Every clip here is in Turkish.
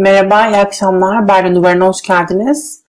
Merhaba, iyi akşamlar. Berlin Duvarı'na hoş geldiniz.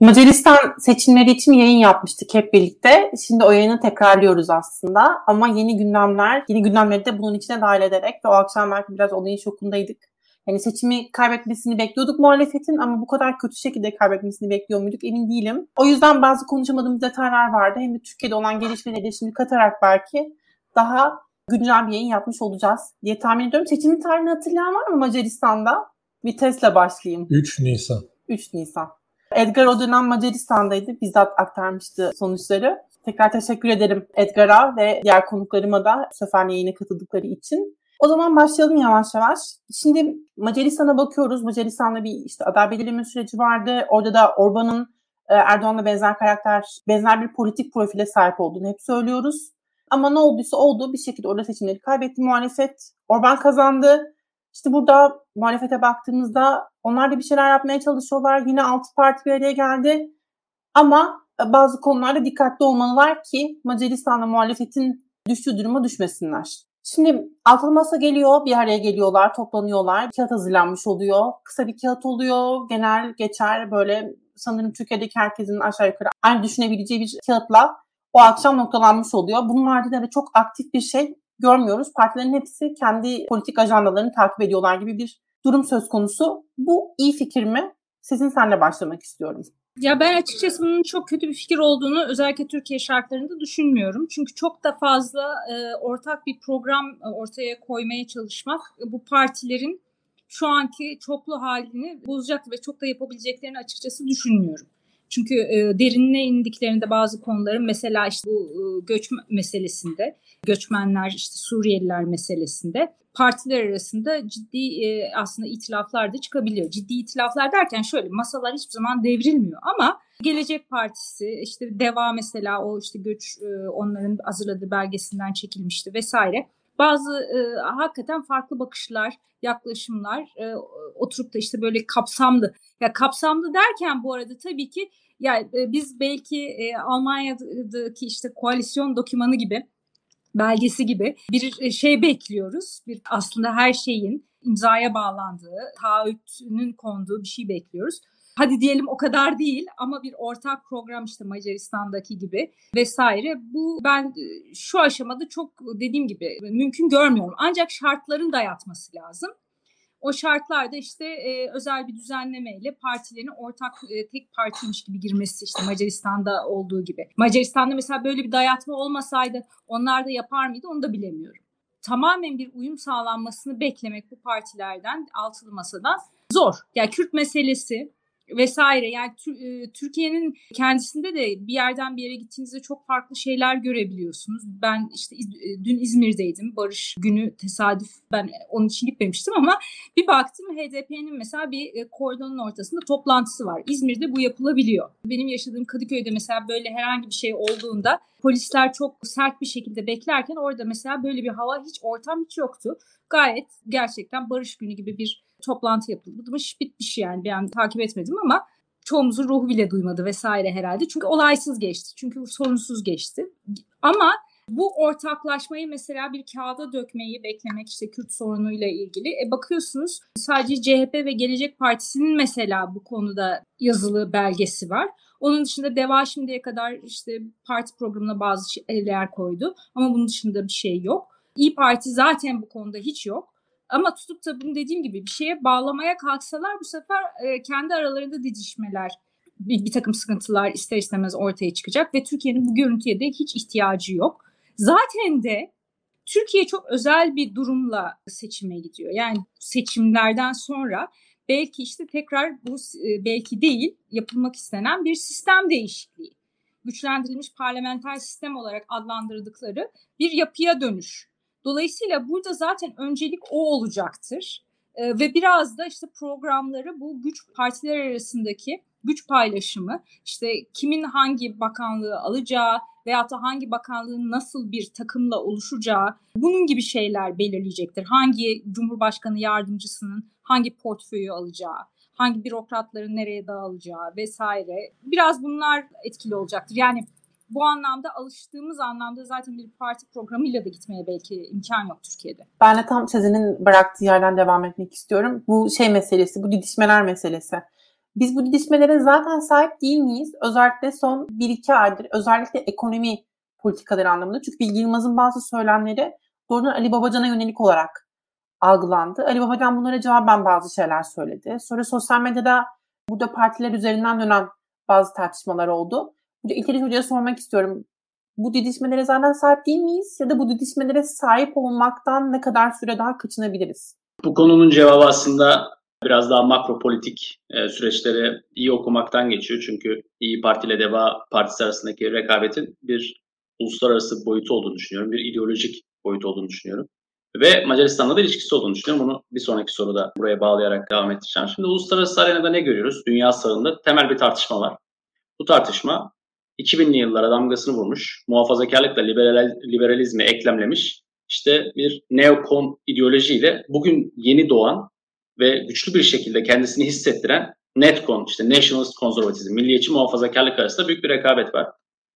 Macaristan seçimleri için yayın yapmıştık hep birlikte. Şimdi o yayını tekrarlıyoruz aslında. Ama yeni gündemler, yeni gündemleri de bunun içine dahil ederek ve o akşam belki biraz olayın şokundaydık. Yani seçimi kaybetmesini bekliyorduk muhalefetin ama bu kadar kötü şekilde kaybetmesini bekliyor muyduk emin değilim. O yüzden bazı konuşamadığımız detaylar vardı. Hem de Türkiye'de olan gelişmeleri şimdi katarak belki daha güncel bir yayın yapmış olacağız diye tahmin ediyorum. Seçimin tarihini hatırlayan var mı Macaristan'da? Vitesle başlayayım. 3 Nisan. 3 Nisan. Edgar o dönem Macaristan'daydı. Bizzat aktarmıştı sonuçları. Tekrar teşekkür ederim Edgar'a ve diğer konuklarıma da bu sefer yayına katıldıkları için. O zaman başlayalım yavaş yavaş. Şimdi Macaristan'a bakıyoruz. Macaristan'da bir işte aday belirleme süreci vardı. Orada da Orban'ın e, Erdoğan'la benzer karakter, benzer bir politik profile sahip olduğunu hep söylüyoruz. Ama ne olduysa oldu. Bir şekilde orada seçimleri kaybetti muhalefet. Orban kazandı. İşte burada muhalefete baktığımızda onlar da bir şeyler yapmaya çalışıyorlar. Yine altı parti bir araya geldi. Ama e, bazı konularda dikkatli olmalılar ki Macaristan'da muhalefetin düştüğü duruma düşmesinler. Şimdi altılı masa geliyor, bir araya geliyorlar, toplanıyorlar. Bir kağıt hazırlanmış oluyor. Kısa bir kağıt oluyor. Genel geçer böyle sanırım Türkiye'deki herkesin aşağı yukarı aynı düşünebileceği bir kağıtla o akşam noktalanmış oluyor. Bunun haricinde de çok aktif bir şey görmüyoruz. Partilerin hepsi kendi politik ajandalarını takip ediyorlar gibi bir durum söz konusu. Bu iyi fikir mi? Sizin senle başlamak istiyorum. Ya ben açıkçası bunun çok kötü bir fikir olduğunu özellikle Türkiye şartlarında düşünmüyorum. Çünkü çok da fazla e, ortak bir program e, ortaya koymaya çalışmak e, bu partilerin şu anki çoklu halini bozacak ve çok da yapabileceklerini açıkçası düşünmüyorum. Çünkü e, derinine indiklerinde bazı konuların mesela işte bu e, göç meselesinde, göçmenler işte Suriyeliler meselesinde partiler arasında ciddi e, aslında itilaflar da çıkabiliyor. Ciddi itilaflar derken şöyle masalar hiçbir zaman devrilmiyor ama Gelecek Partisi işte DEVA mesela o işte göç e, onların hazırladığı belgesinden çekilmişti vesaire. Bazı e, hakikaten farklı bakışlar, yaklaşımlar e, oturup da işte böyle kapsamlı. Ya kapsamlı derken bu arada tabii ki ya e, biz belki e, Almanya'daki işte koalisyon dokümanı gibi belgesi gibi bir e, şey bekliyoruz. Bir aslında her şeyin imzaya bağlandığı, taahhütünün konduğu bir şey bekliyoruz. Hadi diyelim o kadar değil ama bir ortak program işte Macaristan'daki gibi vesaire. Bu ben e, şu aşamada çok dediğim gibi mümkün görmüyorum. Ancak şartların dayatması lazım. O şartlarda işte e, özel bir düzenlemeyle partilerin ortak e, tek partiymiş gibi girmesi işte Macaristan'da olduğu gibi. Macaristan'da mesela böyle bir dayatma olmasaydı onlar da yapar mıydı onu da bilemiyorum. Tamamen bir uyum sağlanmasını beklemek bu partilerden altılı masadan zor. Yani Kürt meselesi vesaire. Yani e, Türkiye'nin kendisinde de bir yerden bir yere gittiğinizde çok farklı şeyler görebiliyorsunuz. Ben işte e, dün İzmir'deydim. Barış günü tesadüf ben onun için gitmemiştim ama bir baktım HDP'nin mesela bir e, kordonun ortasında toplantısı var. İzmir'de bu yapılabiliyor. Benim yaşadığım Kadıköy'de mesela böyle herhangi bir şey olduğunda polisler çok sert bir şekilde beklerken orada mesela böyle bir hava hiç ortam hiç yoktu. Gayet gerçekten barış günü gibi bir toplantı yapılmış bitmiş yani ben takip etmedim ama çoğumuzun ruhu bile duymadı vesaire herhalde. Çünkü olaysız geçti. Çünkü sorunsuz geçti. Ama bu ortaklaşmayı mesela bir kağıda dökmeyi beklemek işte Kürt sorunuyla ilgili. E bakıyorsunuz sadece CHP ve Gelecek Partisi'nin mesela bu konuda yazılı belgesi var. Onun dışında DEVA şimdiye kadar işte parti programına bazı şeyler koydu ama bunun dışında bir şey yok. İyi Parti zaten bu konuda hiç yok. Ama tutup da bunu dediğim gibi bir şeye bağlamaya kalksalar bu sefer e, kendi aralarında didişmeler, bir, bir takım sıkıntılar ister istemez ortaya çıkacak ve Türkiye'nin bu görüntüye de hiç ihtiyacı yok. Zaten de Türkiye çok özel bir durumla seçime gidiyor. Yani seçimlerden sonra belki işte tekrar bu e, belki değil yapılmak istenen bir sistem değişikliği. Güçlendirilmiş parlamenter sistem olarak adlandırdıkları bir yapıya dönüş Dolayısıyla burada zaten öncelik o olacaktır. Ee, ve biraz da işte programları bu güç partiler arasındaki güç paylaşımı işte kimin hangi bakanlığı alacağı veyahut da hangi bakanlığın nasıl bir takımla oluşacağı bunun gibi şeyler belirleyecektir. Hangi cumhurbaşkanı yardımcısının hangi portföyü alacağı, hangi bürokratların nereye dağılacağı vesaire. Biraz bunlar etkili olacaktır. Yani bu anlamda alıştığımız anlamda zaten bir parti programıyla da gitmeye belki imkan yok Türkiye'de. Ben de tam Sezen'in bıraktığı yerden devam etmek istiyorum. Bu şey meselesi, bu didişmeler meselesi. Biz bu didişmelere zaten sahip değil miyiz? Özellikle son 1-2 aydır, özellikle ekonomi politikaları anlamında. Çünkü Bilgi Yılmaz'ın bazı söylemleri doğrudan Ali Babacan'a yönelik olarak algılandı. Ali Babacan bunlara cevaben bazı şeyler söyledi. Sonra sosyal medyada burada partiler üzerinden dönen bazı tartışmalar oldu. İlker Hoca'ya sormak istiyorum. Bu didişmelere zaten sahip değil miyiz? Ya da bu didişmelere sahip olmaktan ne kadar süre daha kaçınabiliriz? Bu konunun cevabı aslında biraz daha makro politik e, süreçleri iyi okumaktan geçiyor. Çünkü İyi Parti ile Deva Partisi arasındaki rekabetin bir uluslararası boyutu olduğunu düşünüyorum. Bir ideolojik boyut olduğunu düşünüyorum. Ve Macaristan'la da ilişkisi olduğunu düşünüyorum. Bunu bir sonraki soruda buraya bağlayarak devam edeceğim. Şimdi uluslararası arenada ne görüyoruz? Dünya sağında temel bir tartışma var. Bu tartışma 2000'li yıllara damgasını vurmuş, muhafazakarlıkla liberal, liberalizmi eklemlemiş, işte bir neokon ideolojiyle bugün yeni doğan ve güçlü bir şekilde kendisini hissettiren Netcon, işte Nationalist Konservatizm, milliyetçi muhafazakarlık arasında büyük bir rekabet var.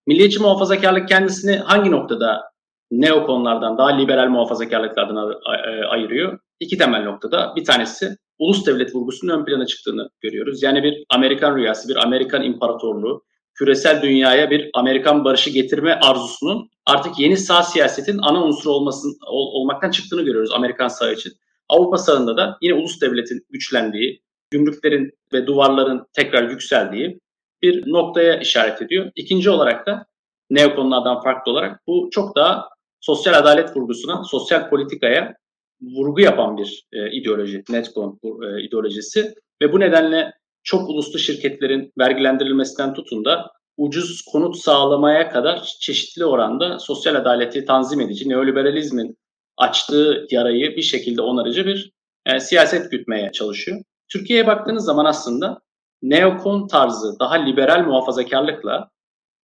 Milliyetçi muhafazakarlık kendisini hangi noktada neokonlardan, daha liberal muhafazakarlıklardan e, ayırıyor? İki temel noktada. Bir tanesi ulus devlet vurgusunun ön plana çıktığını görüyoruz. Yani bir Amerikan rüyası, bir Amerikan imparatorluğu, küresel dünyaya bir Amerikan barışı getirme arzusunun artık yeni sağ siyasetin ana unsuru olmasın, ol, olmaktan çıktığını görüyoruz Amerikan sağ için. Avrupa sağında da yine ulus devletin güçlendiği, gümrüklerin ve duvarların tekrar yükseldiği bir noktaya işaret ediyor. İkinci olarak da neokonlardan farklı olarak bu çok daha sosyal adalet vurgusuna, sosyal politikaya vurgu yapan bir e, ideoloji, Netcon e, ideolojisi ve bu nedenle çok uluslu şirketlerin vergilendirilmesinden tutun da ucuz konut sağlamaya kadar çeşitli oranda sosyal adaleti tanzim edici, neoliberalizmin açtığı yarayı bir şekilde onarıcı bir e, siyaset gütmeye çalışıyor. Türkiye'ye baktığınız zaman aslında neokon tarzı daha liberal muhafazakarlıkla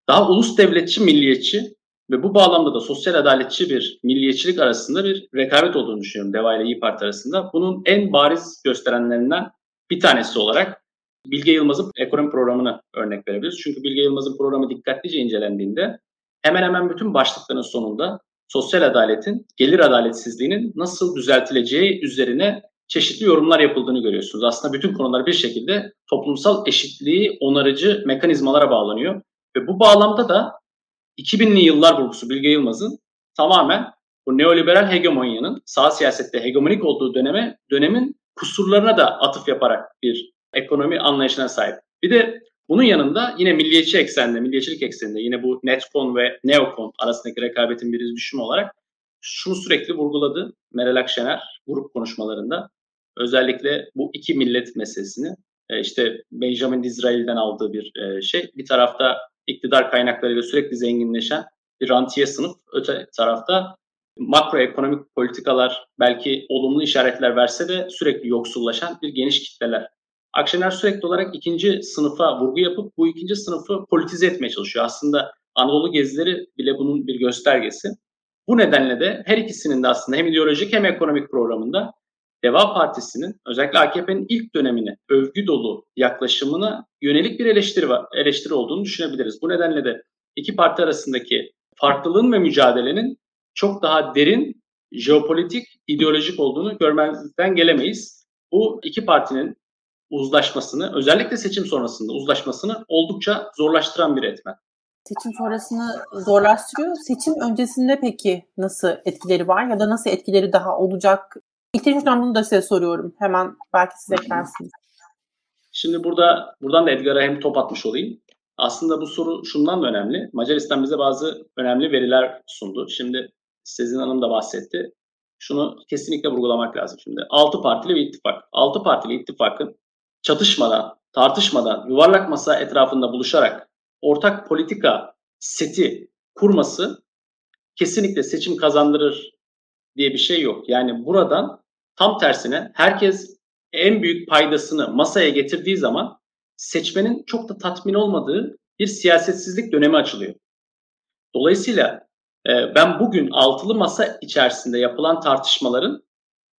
daha ulus devletçi, milliyetçi ve bu bağlamda da sosyal adaletçi bir milliyetçilik arasında bir rekabet olduğunu düşünüyorum Deva ile İyi Parti arasında. Bunun en bariz gösterenlerinden bir tanesi olarak Bilge Yılmaz'ın ekonomi programını örnek verebiliriz. Çünkü Bilge Yılmaz'ın programı dikkatlice incelendiğinde hemen hemen bütün başlıkların sonunda sosyal adaletin, gelir adaletsizliğinin nasıl düzeltileceği üzerine çeşitli yorumlar yapıldığını görüyorsunuz. Aslında bütün konular bir şekilde toplumsal eşitliği onarıcı mekanizmalara bağlanıyor. Ve bu bağlamda da 2000'li yıllar vurgusu Bilge Yılmaz'ın tamamen bu neoliberal hegemonyanın sağ siyasette hegemonik olduğu döneme dönemin kusurlarına da atıf yaparak bir ekonomi anlayışına sahip. Bir de bunun yanında yine milliyetçi eksende, milliyetçilik ekseninde yine bu Netcon ve Neocon arasındaki rekabetin bir düşümü olarak şunu sürekli vurguladı Meral Akşener grup konuşmalarında. Özellikle bu iki millet meselesini e, işte Benjamin Disraeli'den aldığı bir e, şey. Bir tarafta iktidar kaynaklarıyla sürekli zenginleşen bir rantiye sınıf. Öte tarafta makroekonomik politikalar belki olumlu işaretler verse de sürekli yoksullaşan bir geniş kitleler. Akşener sürekli olarak ikinci sınıfa vurgu yapıp bu ikinci sınıfı politize etmeye çalışıyor. Aslında Anadolu gezileri bile bunun bir göstergesi. Bu nedenle de her ikisinin de aslında hem ideolojik hem ekonomik programında Deva Partisi'nin özellikle AKP'nin ilk dönemini övgü dolu yaklaşımına yönelik bir eleştiri var, eleştiri olduğunu düşünebiliriz. Bu nedenle de iki parti arasındaki farklılığın ve mücadelenin çok daha derin jeopolitik, ideolojik olduğunu görmezden gelemeyiz. Bu iki partinin uzlaşmasını, özellikle seçim sonrasında uzlaşmasını oldukça zorlaştıran bir etmen. Seçim sonrasını zorlaştırıyor. Seçim öncesinde peki nasıl etkileri var ya da nasıl etkileri daha olacak? İlk hocam bunu da size soruyorum. Hemen belki siz eklersiniz. Şimdi burada buradan da Edgar'a hem top atmış olayım. Aslında bu soru şundan da önemli. Macaristan bize bazı önemli veriler sundu. Şimdi Sezin Hanım da bahsetti. Şunu kesinlikle vurgulamak lazım şimdi. 6 partili bir ittifak. 6 partili ittifakın çatışmadan, tartışmadan, yuvarlak masa etrafında buluşarak ortak politika seti kurması kesinlikle seçim kazandırır diye bir şey yok. Yani buradan tam tersine herkes en büyük paydasını masaya getirdiği zaman seçmenin çok da tatmin olmadığı bir siyasetsizlik dönemi açılıyor. Dolayısıyla e, ben bugün altılı masa içerisinde yapılan tartışmaların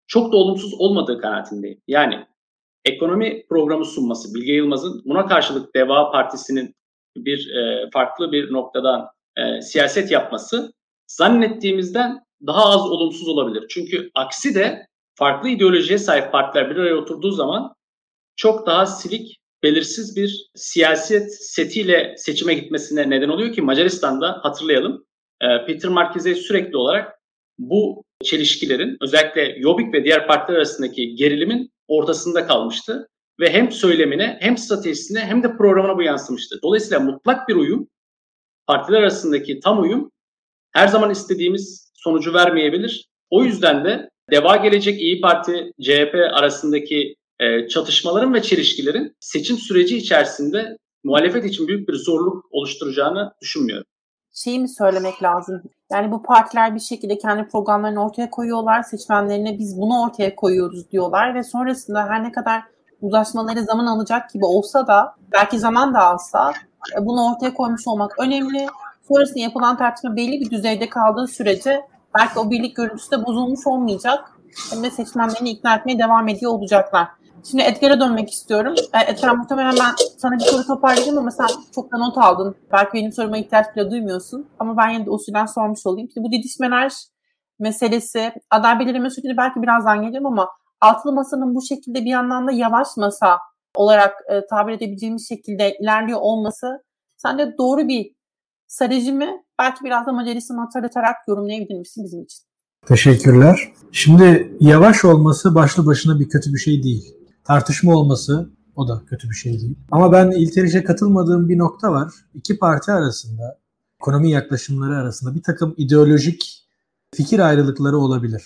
çok da olumsuz olmadığı kanaatindeyim. Yani ekonomi programı sunması Bilge Yılmaz'ın buna karşılık Deva Partisi'nin bir e, farklı bir noktadan e, siyaset yapması zannettiğimizden daha az olumsuz olabilir. Çünkü aksi de farklı ideolojiye sahip partiler bir araya oturduğu zaman çok daha silik, belirsiz bir siyaset setiyle seçime gitmesine neden oluyor ki Macaristan'da hatırlayalım e, Peter Marquez'e sürekli olarak bu çelişkilerin özellikle Jobbik ve diğer partiler arasındaki gerilimin ortasında kalmıştı ve hem söylemine hem stratejisine hem de programına bu yansımıştı. Dolayısıyla mutlak bir uyum, partiler arasındaki tam uyum her zaman istediğimiz sonucu vermeyebilir. O yüzden de Deva Gelecek İyi Parti CHP arasındaki e, çatışmaların ve çelişkilerin seçim süreci içerisinde muhalefet için büyük bir zorluk oluşturacağını düşünmüyorum. Şeyi mi söylemek lazım? Yani bu partiler bir şekilde kendi programlarını ortaya koyuyorlar. Seçmenlerine biz bunu ortaya koyuyoruz diyorlar ve sonrasında her ne kadar uzlaşmaları zaman alacak gibi olsa da belki zaman da alsa e, bunu ortaya koymuş olmak önemli. Sonrasında yapılan tartışma belli bir düzeyde kaldığı sürece belki o birlik görüntüsü de bozulmuş olmayacak. Hem de seçmenlerini ikna etmeye devam ediyor olacaklar. Şimdi Edgar'a dönmek istiyorum. Edgar muhtemelen ben sana bir soru toparlayacağım ama sen çok da not aldın. Belki benim soruma ihtiyaç bile duymuyorsun. Ama ben yine de usulden sormuş olayım. Şimdi bu didişmeler meselesi, aday belirleme süreci belki birazdan geleceğim ama altılı masanın bu şekilde bir yandan da yavaş masa olarak e, tabir edebileceğimiz şekilde ilerliyor olması sence doğru bir strateji mi? Belki biraz da Macaristan'ı hatırlatarak yorumlayabilir misin bizim için? Teşekkürler. Şimdi yavaş olması başlı başına bir kötü bir şey değil. Tartışma olması o da kötü bir şey değil. Ama ben İlteriş'e katılmadığım bir nokta var. İki parti arasında, ekonomi yaklaşımları arasında bir takım ideolojik fikir ayrılıkları olabilir.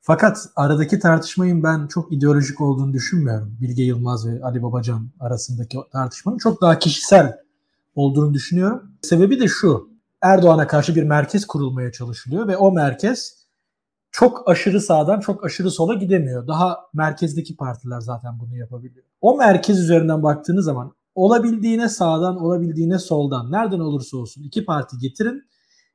Fakat aradaki tartışmayın ben çok ideolojik olduğunu düşünmüyorum. Bilge Yılmaz ve Ali Babacan arasındaki tartışmanın çok daha kişisel olduğunu düşünüyorum. Sebebi de şu. Erdoğan'a karşı bir merkez kurulmaya çalışılıyor ve o merkez çok aşırı sağdan çok aşırı sola gidemiyor. Daha merkezdeki partiler zaten bunu yapabiliyor. O merkez üzerinden baktığınız zaman olabildiğine sağdan olabildiğine soldan nereden olursa olsun iki parti getirin.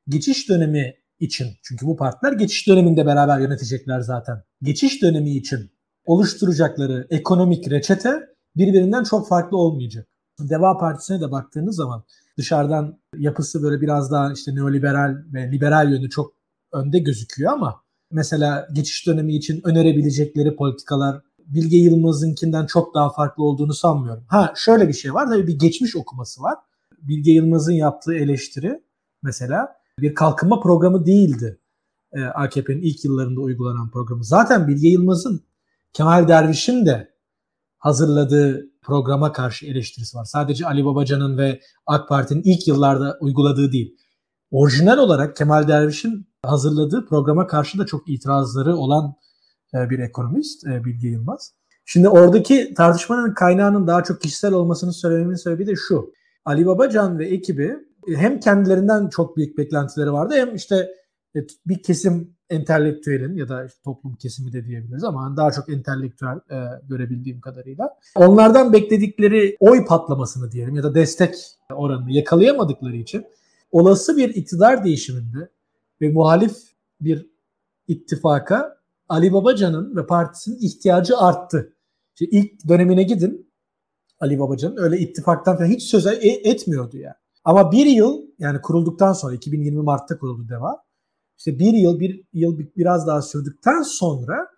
Geçiş dönemi için çünkü bu partiler geçiş döneminde beraber yönetecekler zaten. Geçiş dönemi için oluşturacakları ekonomik reçete birbirinden çok farklı olmayacak. Deva Partisi'ne de baktığınız zaman dışarıdan yapısı böyle biraz daha işte neoliberal ve liberal yönü çok önde gözüküyor ama mesela geçiş dönemi için önerebilecekleri politikalar Bilge Yılmaz'ınkinden çok daha farklı olduğunu sanmıyorum. Ha şöyle bir şey var tabii bir geçmiş okuması var. Bilge Yılmaz'ın yaptığı eleştiri mesela bir kalkınma programı değildi. Ee, AKP'nin ilk yıllarında uygulanan programı. Zaten Bilge Yılmaz'ın Kemal Derviş'in de hazırladığı programa karşı eleştirisi var. Sadece Ali Babacan'ın ve AK Parti'nin ilk yıllarda uyguladığı değil. Orijinal olarak Kemal Derviş'in hazırladığı programa karşı da çok itirazları olan e, bir ekonomist e, Bilge Yılmaz. Şimdi oradaki tartışmanın kaynağının daha çok kişisel olmasını söylememin sebebi de şu. Ali Babacan ve ekibi e, hem kendilerinden çok büyük beklentileri vardı hem işte bir kesim entelektüelin ya da işte toplum kesimi de diyebiliriz ama daha çok entelektüel e, görebildiğim kadarıyla. Onlardan bekledikleri oy patlamasını diyelim ya da destek oranını yakalayamadıkları için olası bir iktidar değişiminde ve muhalif bir ittifaka Ali Babacan'ın ve partisinin ihtiyacı arttı. İşte ilk dönemine gidin Ali Babacan öyle ittifaktan falan hiç söz e, etmiyordu yani. Ama bir yıl yani kurulduktan sonra 2020 Mart'ta kuruldu DEVA. İşte bir yıl bir yıl biraz daha sürdükten sonra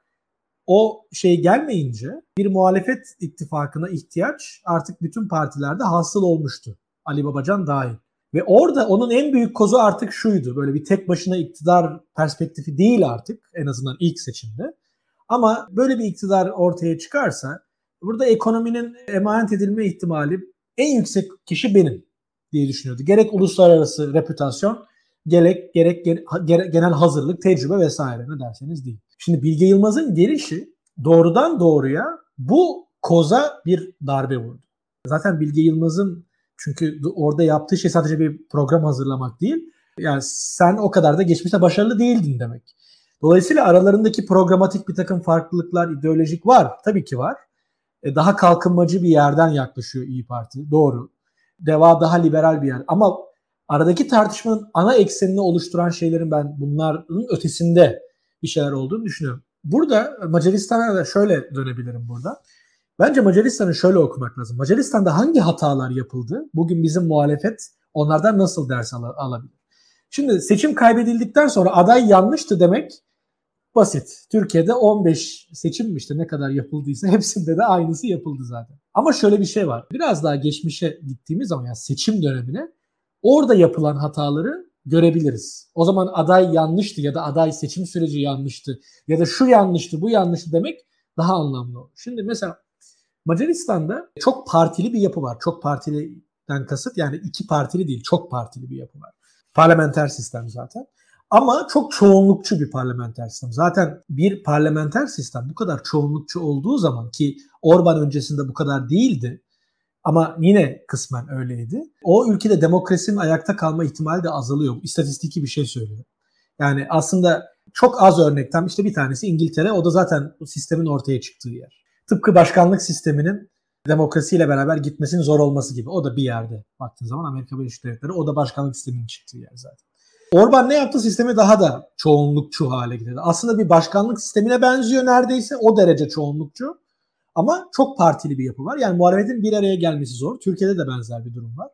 o şey gelmeyince bir muhalefet ittifakına ihtiyaç artık bütün partilerde hasıl olmuştu. Ali Babacan dahil. Ve orada onun en büyük kozu artık şuydu. Böyle bir tek başına iktidar perspektifi değil artık en azından ilk seçimde. Ama böyle bir iktidar ortaya çıkarsa burada ekonominin emanet edilme ihtimali en yüksek kişi benim diye düşünüyordu. Gerek uluslararası reputasyon, gerek gerek genel hazırlık, tecrübe vesaire ne derseniz değil. Şimdi Bilge Yılmaz'ın gelişi doğrudan doğruya bu koza bir darbe vurdu. Zaten Bilge Yılmaz'ın çünkü orada yaptığı şey sadece bir program hazırlamak değil. Yani sen o kadar da geçmişte başarılı değildin demek. Dolayısıyla aralarındaki programatik bir takım farklılıklar, ideolojik var. Tabii ki var. E, daha kalkınmacı bir yerden yaklaşıyor İyi Parti. Doğru. Deva daha liberal bir yer. Ama aradaki tartışmanın ana eksenini oluşturan şeylerin ben bunların ötesinde bir şeyler olduğunu düşünüyorum. Burada Macaristan'a da şöyle dönebilirim burada. Bence Macaristan'ı şöyle okumak lazım. Macaristan'da hangi hatalar yapıldı? Bugün bizim muhalefet onlardan nasıl ders al- alabilir? Şimdi seçim kaybedildikten sonra aday yanlıştı demek basit. Türkiye'de 15 seçim işte ne kadar yapıldıysa hepsinde de aynısı yapıldı zaten. Ama şöyle bir şey var. Biraz daha geçmişe gittiğimiz zaman yani seçim dönemine orada yapılan hataları görebiliriz. O zaman aday yanlıştı ya da aday seçim süreci yanlıştı ya da şu yanlıştı bu yanlıştı demek daha anlamlı. Şimdi mesela Macaristan'da çok partili bir yapı var. Çok partiliden kasıt yani iki partili değil çok partili bir yapı var. Parlamenter sistem zaten. Ama çok çoğunlukçu bir parlamenter sistem. Zaten bir parlamenter sistem bu kadar çoğunlukçu olduğu zaman ki Orban öncesinde bu kadar değildi. Ama yine kısmen öyleydi. O ülkede demokrasinin ayakta kalma ihtimali de azalıyor. İstatistiki bir şey söylüyor. Yani aslında çok az örnekten işte bir tanesi İngiltere. O da zaten sistemin ortaya çıktığı yer. Tıpkı başkanlık sisteminin demokrasiyle beraber gitmesinin zor olması gibi. O da bir yerde baktığın zaman Amerika Birleşik Devletleri o da başkanlık sisteminin çıktığı yer zaten. Orban ne yaptı? Sistemi daha da çoğunlukçu hale getirdi. Aslında bir başkanlık sistemine benziyor neredeyse. O derece çoğunlukçu. Ama çok partili bir yapı var. Yani muhalefetin bir araya gelmesi zor. Türkiye'de de benzer bir durum var.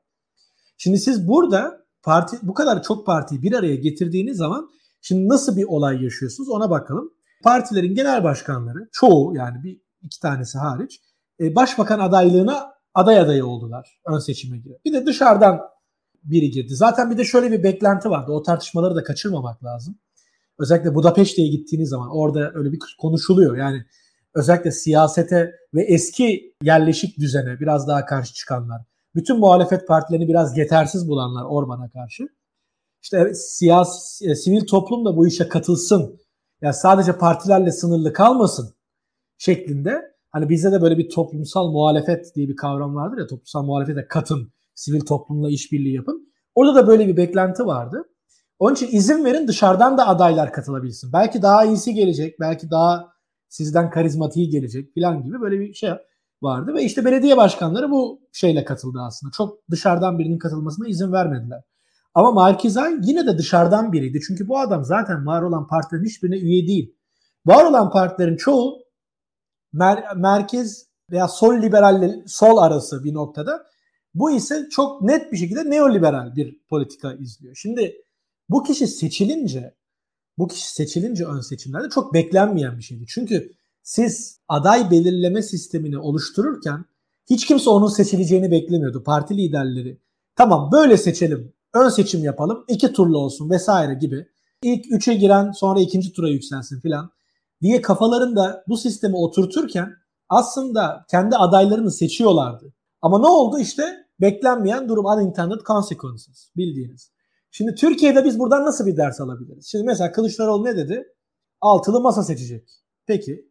Şimdi siz burada parti bu kadar çok partiyi bir araya getirdiğiniz zaman şimdi nasıl bir olay yaşıyorsunuz ona bakalım. Partilerin genel başkanları çoğu yani bir iki tanesi hariç e, başbakan adaylığına aday adayı oldular ön seçime göre. Bir de dışarıdan biri girdi. Zaten bir de şöyle bir beklenti vardı. O tartışmaları da kaçırmamak lazım. Özellikle Budapeşte'ye gittiğiniz zaman orada öyle bir konuşuluyor. Yani özellikle siyasete ve eski yerleşik düzene biraz daha karşı çıkanlar, bütün muhalefet partilerini biraz yetersiz bulanlar Orban'a karşı. İşte siyasi, e, sivil toplum da bu işe katılsın. Ya yani sadece partilerle sınırlı kalmasın şeklinde. Hani bizde de böyle bir toplumsal muhalefet diye bir kavram vardır ya toplumsal muhalefete katın, sivil toplumla işbirliği yapın. Orada da böyle bir beklenti vardı. Onun için izin verin dışarıdan da adaylar katılabilsin. Belki daha iyisi gelecek, belki daha sizden karizmatiği gelecek falan gibi böyle bir şey vardı. Ve işte belediye başkanları bu şeyle katıldı aslında. Çok dışarıdan birinin katılmasına izin vermediler. Ama Markizay yine de dışarıdan biriydi. Çünkü bu adam zaten var olan partilerin hiçbirine üye değil. Var olan partilerin çoğu mer- merkez veya sol liberalle sol arası bir noktada. Bu ise çok net bir şekilde neoliberal bir politika izliyor. Şimdi bu kişi seçilince bu kişi seçilince ön seçimlerde çok beklenmeyen bir şeydi. Çünkü siz aday belirleme sistemini oluştururken hiç kimse onun seçileceğini beklemiyordu. Parti liderleri tamam böyle seçelim, ön seçim yapalım, iki turlu olsun vesaire gibi. İlk üçe giren sonra ikinci tura yükselsin filan diye kafalarında bu sistemi oturturken aslında kendi adaylarını seçiyorlardı. Ama ne oldu işte beklenmeyen durum unintended consequences bildiğiniz. Şimdi Türkiye'de biz buradan nasıl bir ders alabiliriz? Şimdi mesela Kılıçdaroğlu ne dedi? Altılı masa seçecek. Peki.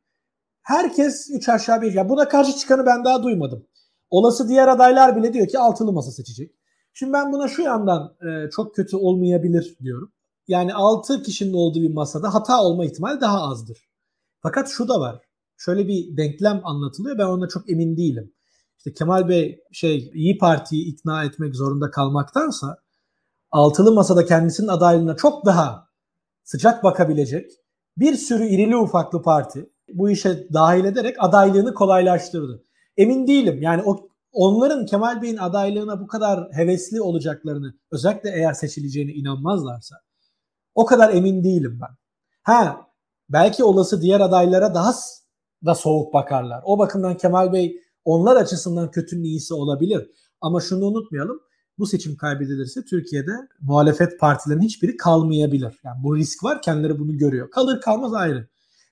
Herkes üç aşağı bir ya buna karşı çıkanı ben daha duymadım. Olası diğer adaylar bile diyor ki altılı masa seçecek. Şimdi ben buna şu yandan e, çok kötü olmayabilir diyorum. Yani altı kişinin olduğu bir masada hata olma ihtimali daha azdır. Fakat şu da var. Şöyle bir denklem anlatılıyor. Ben ona çok emin değilim. İşte Kemal Bey şey İyi Parti'yi ikna etmek zorunda kalmaktansa altılı masada kendisinin adaylığına çok daha sıcak bakabilecek bir sürü irili ufaklı parti bu işe dahil ederek adaylığını kolaylaştırdı. Emin değilim. Yani o onların Kemal Bey'in adaylığına bu kadar hevesli olacaklarını özellikle eğer seçileceğine inanmazlarsa o kadar emin değilim ben. Ha belki olası diğer adaylara daha da soğuk bakarlar. O bakımdan Kemal Bey onlar açısından kötünün iyisi olabilir. Ama şunu unutmayalım bu seçim kaybedilirse Türkiye'de muhalefet partilerinin hiçbiri kalmayabilir. Yani bu risk var kendileri bunu görüyor. Kalır kalmaz ayrı.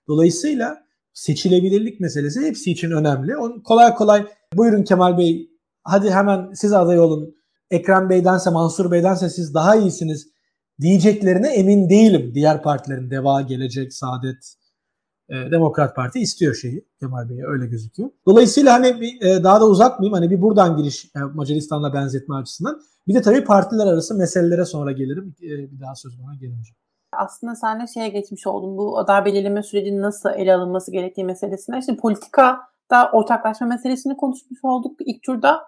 Dolayısıyla seçilebilirlik meselesi hepsi için önemli. Onu kolay kolay buyurun Kemal Bey hadi hemen siz aday olun. Ekrem Bey'dense Mansur Bey'dense siz daha iyisiniz diyeceklerine emin değilim. Diğer partilerin Deva, Gelecek, Saadet, e, Demokrat Parti istiyor şeyi Kemal Bey'e öyle gözüküyor. Dolayısıyla hani bir, e, daha da uzatmayayım hani bir buradan giriş e, Macaristan'la benzetme açısından. Bir de tabii partiler arası meselelere sonra gelirim. E, bir daha söz bana gelince. Aslında sen de şeye geçmiş oldun. Bu aday belirleme sürecinin nasıl ele alınması gerektiği meselesine. Şimdi politika da ortaklaşma meselesini konuşmuş olduk ilk turda.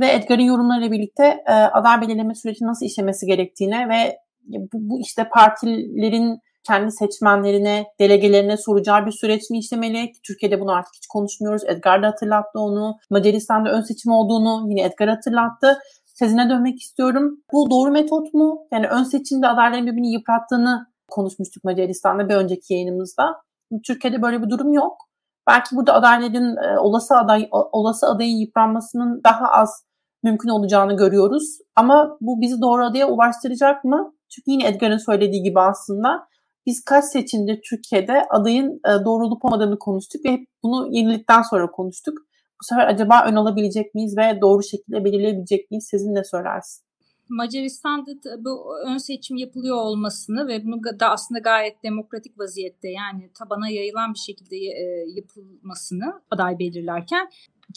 Ve Edgar'ın yorumlarıyla birlikte e, aday belirleme süreci nasıl işlemesi gerektiğine ve bu, bu işte partilerin kendi seçmenlerine, delegelerine soracağı bir süreç mi işlemeli? Türkiye'de bunu artık hiç konuşmuyoruz. Edgar da hatırlattı onu. Macaristan'da ön seçim olduğunu yine Edgar hatırlattı. tezine dönmek istiyorum. Bu doğru metot mu? Yani ön seçimde adayların birbirini yıprattığını konuşmuştuk Macaristan'da bir önceki yayınımızda. Türkiye'de böyle bir durum yok. Belki burada adayların e, olası aday olası adayın yıpranmasının daha az mümkün olacağını görüyoruz. Ama bu bizi doğru adaya ulaştıracak mı? Çünkü yine Edgar'ın söylediği gibi aslında biz kaç seçimde Türkiye'de adayın e, doğru olup olmadığını konuştuk ve hep bunu yenilikten sonra konuştuk. Bu sefer acaba ön alabilecek miyiz ve doğru şekilde belirleyebilecek miyiz? Sizin ne söylersiniz? Macaristan'da bu ön seçim yapılıyor olmasını ve bunu da aslında gayet demokratik vaziyette yani tabana yayılan bir şekilde e, yapılmasını aday belirlerken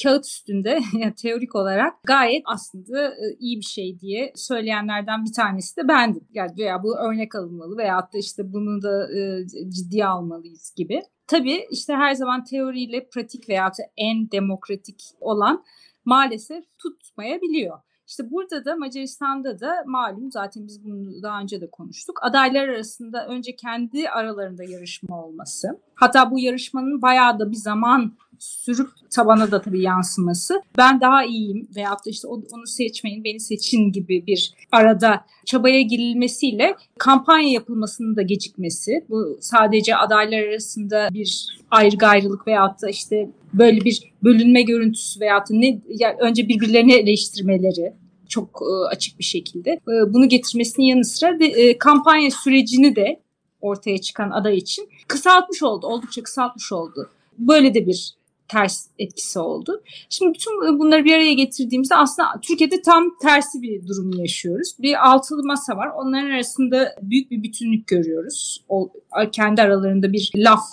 kağıt üstünde teorik olarak gayet aslında e, iyi bir şey diye söyleyenlerden bir tanesi de bendim. Yani veya bu örnek alınmalı veya da işte bunu da e, ciddiye almalıyız gibi. Tabii işte her zaman teoriyle pratik veya en demokratik olan maalesef tutmayabiliyor. İşte burada da Macaristan'da da malum zaten biz bunu daha önce de konuştuk. Adaylar arasında önce kendi aralarında yarışma olması. Hatta bu yarışmanın bayağı da bir zaman sürüp tabana da tabii yansıması. Ben daha iyiyim veyahut da işte onu seçmeyin beni seçin gibi bir arada çabaya girilmesiyle kampanya yapılmasının da gecikmesi. Bu sadece adaylar arasında bir ayrı gayrılık veyahut da işte böyle bir bölünme görüntüsü veyahut da ne yani önce birbirlerini eleştirmeleri çok e, açık bir şekilde e, bunu getirmesinin yanı sıra e, kampanya sürecini de ortaya çıkan aday için kısaltmış oldu. Oldukça kısaltmış oldu. Böyle de bir ters etkisi oldu. Şimdi bütün bunları bir araya getirdiğimizde aslında Türkiye'de tam tersi bir durum yaşıyoruz. Bir altılı masa var. Onların arasında büyük bir bütünlük görüyoruz. O, kendi aralarında bir laf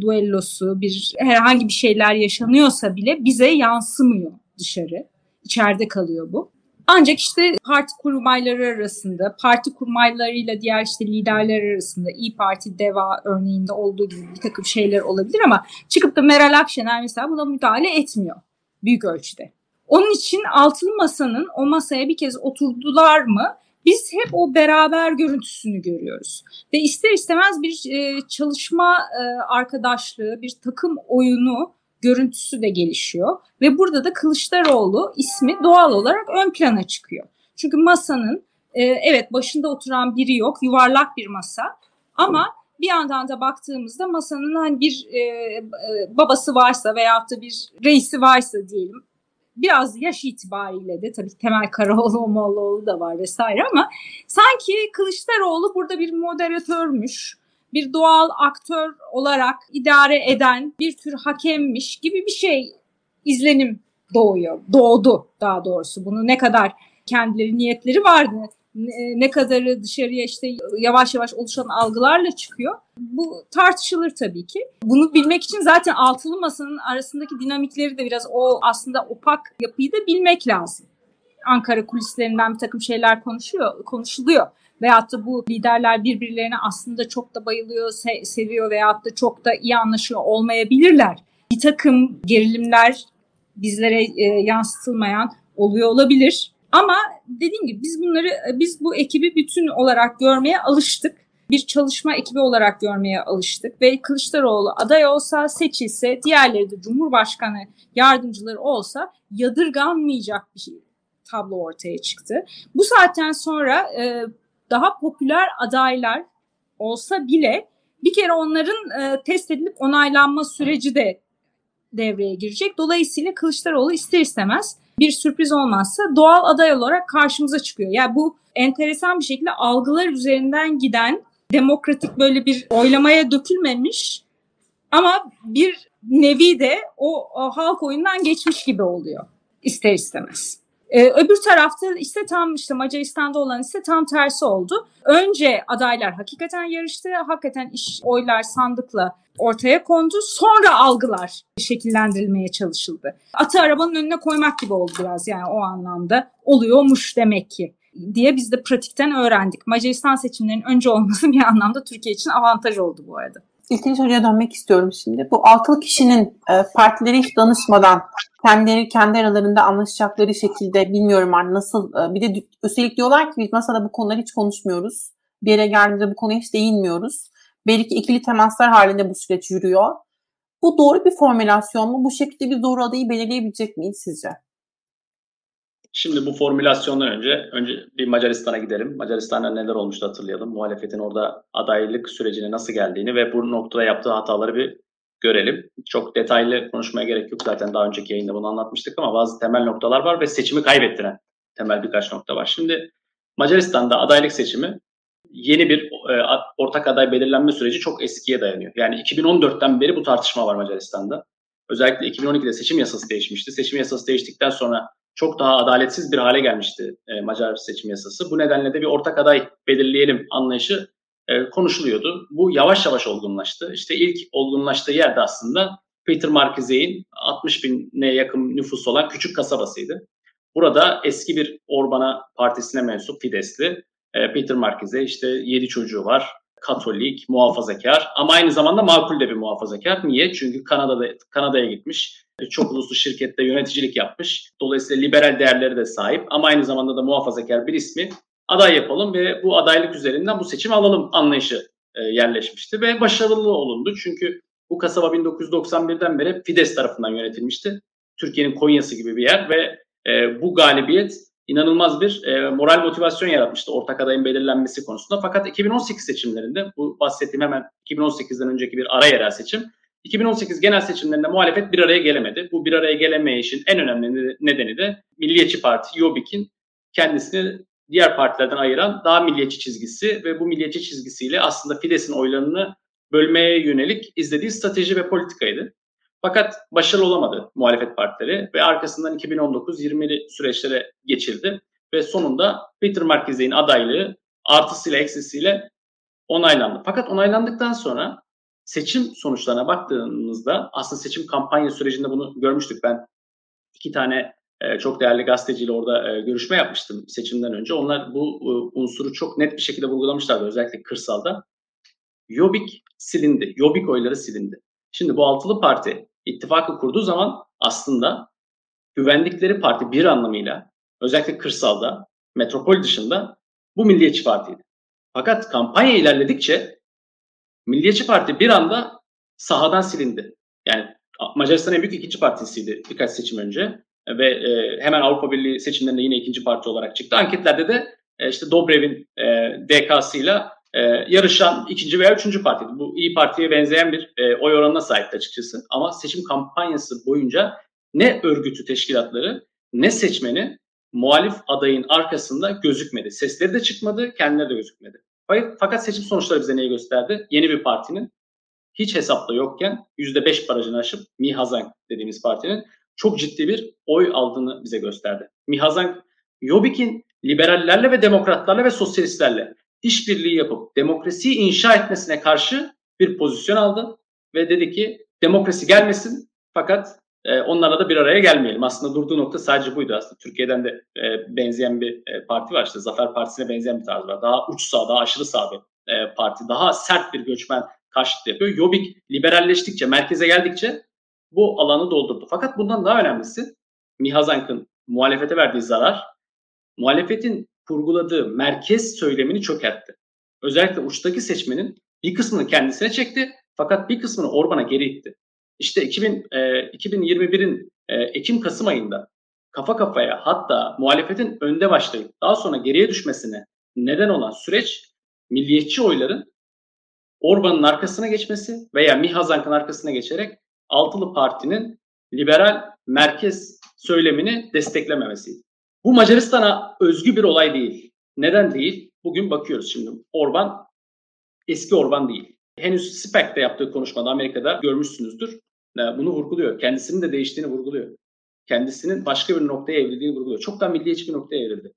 duellosu, bir herhangi bir şeyler yaşanıyorsa bile bize yansımıyor dışarı. İçeride kalıyor bu. Ancak işte parti kurmayları arasında, parti kurmaylarıyla diğer işte liderler arasında İyi Parti, DEVA örneğinde olduğu gibi bir takım şeyler olabilir ama çıkıp da Meral Akşener mesela buna müdahale etmiyor büyük ölçüde. Onun için altılı masanın o masaya bir kez oturdular mı biz hep o beraber görüntüsünü görüyoruz. Ve ister istemez bir e, çalışma e, arkadaşlığı, bir takım oyunu görüntüsü de gelişiyor. Ve burada da Kılıçdaroğlu ismi doğal olarak ön plana çıkıyor. Çünkü masanın e, evet başında oturan biri yok, yuvarlak bir masa ama bir yandan da baktığımızda masanın hani bir e, e babası varsa veyahut da bir reisi varsa diyelim biraz yaş itibariyle de tabii Temel Karaoğlu, Mollaoğlu da var vesaire ama sanki Kılıçdaroğlu burada bir moderatörmüş bir doğal aktör olarak idare eden bir tür hakemmiş gibi bir şey izlenim doğuyor. Doğdu daha doğrusu. Bunu ne kadar kendileri niyetleri vardı ne kadarı dışarıya işte yavaş yavaş oluşan algılarla çıkıyor. Bu tartışılır tabii ki. Bunu bilmek için zaten altılı masanın arasındaki dinamikleri de biraz o aslında opak yapıyı da bilmek lazım. Ankara kulislerinden bir takım şeyler konuşuyor, konuşuluyor veyahut da bu liderler birbirlerine aslında çok da bayılıyor, se- seviyor veyahut da çok da iyi anlaşıyor olmayabilirler. Bir takım gerilimler bizlere e, yansıtılmayan oluyor olabilir. Ama dediğim gibi biz bunları biz bu ekibi bütün olarak görmeye alıştık. Bir çalışma ekibi olarak görmeye alıştık ve Kılıçdaroğlu aday olsa seçilse diğerleri de Cumhurbaşkanı yardımcıları olsa yadırganmayacak bir tablo ortaya çıktı. Bu saatten sonra e, daha popüler adaylar olsa bile bir kere onların e, test edilip onaylanma süreci de devreye girecek. Dolayısıyla Kılıçdaroğlu ister istemez bir sürpriz olmazsa doğal aday olarak karşımıza çıkıyor. Yani bu enteresan bir şekilde algılar üzerinden giden demokratik böyle bir oylamaya dökülmemiş ama bir nevi de o, o halk oyundan geçmiş gibi oluyor ister istemez. Ee, öbür tarafta ise tam işte Macaristan'da olan ise tam tersi oldu. Önce adaylar hakikaten yarıştı. Hakikaten iş oylar sandıkla ortaya kondu. Sonra algılar şekillendirilmeye çalışıldı. Atı arabanın önüne koymak gibi oldu biraz yani o anlamda. Oluyormuş demek ki diye biz de pratikten öğrendik. Macaristan seçimlerinin önce olması bir anlamda Türkiye için avantaj oldu bu arada. İlkin soruya dönmek istiyorum şimdi. Bu altılı kişinin e, partilere hiç danışmadan kendileri kendi aralarında anlaşacakları şekilde bilmiyorum artık nasıl e, bir de üstelik diyorlar ki biz masada bu konuları hiç konuşmuyoruz. Bir yere geldiğimizde bu konuya hiç değinmiyoruz. Belki ikili temaslar halinde bu süreç yürüyor. Bu doğru bir formülasyon mu? Bu şekilde bir doğru adayı belirleyebilecek miyiz sizce? Şimdi bu formülasyondan önce önce bir Macaristan'a gidelim. Macaristan'da neler olmuştu hatırlayalım. Muhalefetin orada adaylık sürecine nasıl geldiğini ve bu noktada yaptığı hataları bir görelim. Çok detaylı konuşmaya gerek yok. Zaten daha önceki yayında bunu anlatmıştık ama bazı temel noktalar var ve seçimi kaybettiren temel birkaç nokta var. Şimdi Macaristan'da adaylık seçimi yeni bir e, ortak aday belirlenme süreci çok eskiye dayanıyor. Yani 2014'ten beri bu tartışma var Macaristan'da. Özellikle 2012'de seçim yasası değişmişti. Seçim yasası değiştikten sonra çok daha adaletsiz bir hale gelmişti e, Macar seçim yasası. Bu nedenle de bir ortak aday belirleyelim anlayışı e, konuşuluyordu. Bu yavaş yavaş olgunlaştı. İşte ilk olgunlaştığı yerde aslında Peter Markizey'in 60 bine yakın nüfus olan küçük kasabasıydı. Burada eski bir Orban'a partisine mensup Fidesli e, Peter Markizey işte 7 çocuğu var. Katolik, muhafazakar ama aynı zamanda makul de bir muhafazakar. Niye? Çünkü Kanada'da Kanada'ya gitmiş. E, çok uluslu şirkette yöneticilik yapmış. Dolayısıyla liberal değerleri de sahip ama aynı zamanda da muhafazakar bir ismi aday yapalım ve bu adaylık üzerinden bu seçim alalım anlayışı e, yerleşmişti ve başarılı olundu. Çünkü bu kasaba 1991'den beri Fides tarafından yönetilmişti. Türkiye'nin Konya'sı gibi bir yer ve e, bu galibiyet inanılmaz bir moral motivasyon yaratmıştı ortak adayın belirlenmesi konusunda. Fakat 2018 seçimlerinde bu bahsettiğim hemen 2018'den önceki bir ara yerel seçim 2018 genel seçimlerinde muhalefet bir araya gelemedi. Bu bir araya gelemeyişin en önemli nedeni de Milliyetçi Parti, Jobbik'in kendisini diğer partilerden ayıran daha milliyetçi çizgisi ve bu milliyetçi çizgisiyle aslında Fidesz'in oylarını bölmeye yönelik izlediği strateji ve politikaydı. Fakat başarılı olamadı muhalefet partileri ve arkasından 2019-20'li süreçlere geçildi ve sonunda Peter Markizey'in adaylığı artısıyla eksisiyle onaylandı. Fakat onaylandıktan sonra seçim sonuçlarına baktığımızda aslında seçim kampanya sürecinde bunu görmüştük. Ben iki tane e, çok değerli gazeteciyle orada e, görüşme yapmıştım seçimden önce. Onlar bu e, unsuru çok net bir şekilde vurgulamışlardı özellikle kırsalda. Yobik silindi. Yobik oyları silindi. Şimdi bu altılı parti ittifakı kurduğu zaman aslında güvendikleri parti bir anlamıyla özellikle kırsalda, metropol dışında bu Milliyetçi Parti'ydi. Fakat kampanya ilerledikçe Milliyetçi Parti bir anda sahadan silindi. Yani Macaristan'ın en büyük ikinci partisiydi birkaç seçim önce ve e, hemen Avrupa Birliği seçimlerinde yine ikinci parti olarak çıktı. Anketlerde de e, işte Dobrev'in e, DK'sıyla e, yarışan ikinci veya üçüncü partiydi. Bu iyi Parti'ye benzeyen bir e, oy oranına sahipti açıkçası. Ama seçim kampanyası boyunca ne örgütü teşkilatları ne seçmeni muhalif adayın arkasında gözükmedi. Sesleri de çıkmadı, kendileri de gözükmedi. Fakat seçim sonuçları bize neyi gösterdi? Yeni bir partinin hiç hesapta yokken %5 barajını aşıp Mihazang dediğimiz partinin çok ciddi bir oy aldığını bize gösterdi. Mihazang, Jobbik'in liberallerle ve demokratlarla ve sosyalistlerle işbirliği yapıp demokrasiyi inşa etmesine karşı bir pozisyon aldı ve dedi ki demokrasi gelmesin fakat e, onlarla da bir araya gelmeyelim. Aslında durduğu nokta sadece buydu aslında. Türkiye'den de e, benzeyen bir e, parti var işte Zafer Partisi'ne benzeyen bir tarz var. Daha uç sağ, daha aşırı sağ bir e, parti. Daha sert bir göçmen karşıtı yapıyor. Jobbik liberalleştikçe, merkeze geldikçe bu alanı doldurdu. Fakat bundan daha önemlisi Mihazank'ın muhalefete verdiği zarar, muhalefetin kurguladığı merkez söylemini çökertti. Özellikle uçtaki seçmenin bir kısmını kendisine çekti fakat bir kısmını Orban'a geri itti. İşte 2000, e, 2021'in e, Ekim-Kasım ayında kafa kafaya hatta muhalefetin önde başlayıp daha sonra geriye düşmesine neden olan süreç milliyetçi oyların Orban'ın arkasına geçmesi veya Mihazank'ın arkasına geçerek altılı partinin liberal merkez söylemini desteklememesiydi. Bu Macaristan'a özgü bir olay değil. Neden değil? Bugün bakıyoruz şimdi. Orban eski Orban değil. Henüz SPAC'te yaptığı konuşmada Amerika'da görmüşsünüzdür. Bunu vurguluyor. Kendisinin de değiştiğini vurguluyor. Kendisinin başka bir noktaya evrildiğini vurguluyor. Çok daha milliyetçi bir noktaya evrildi.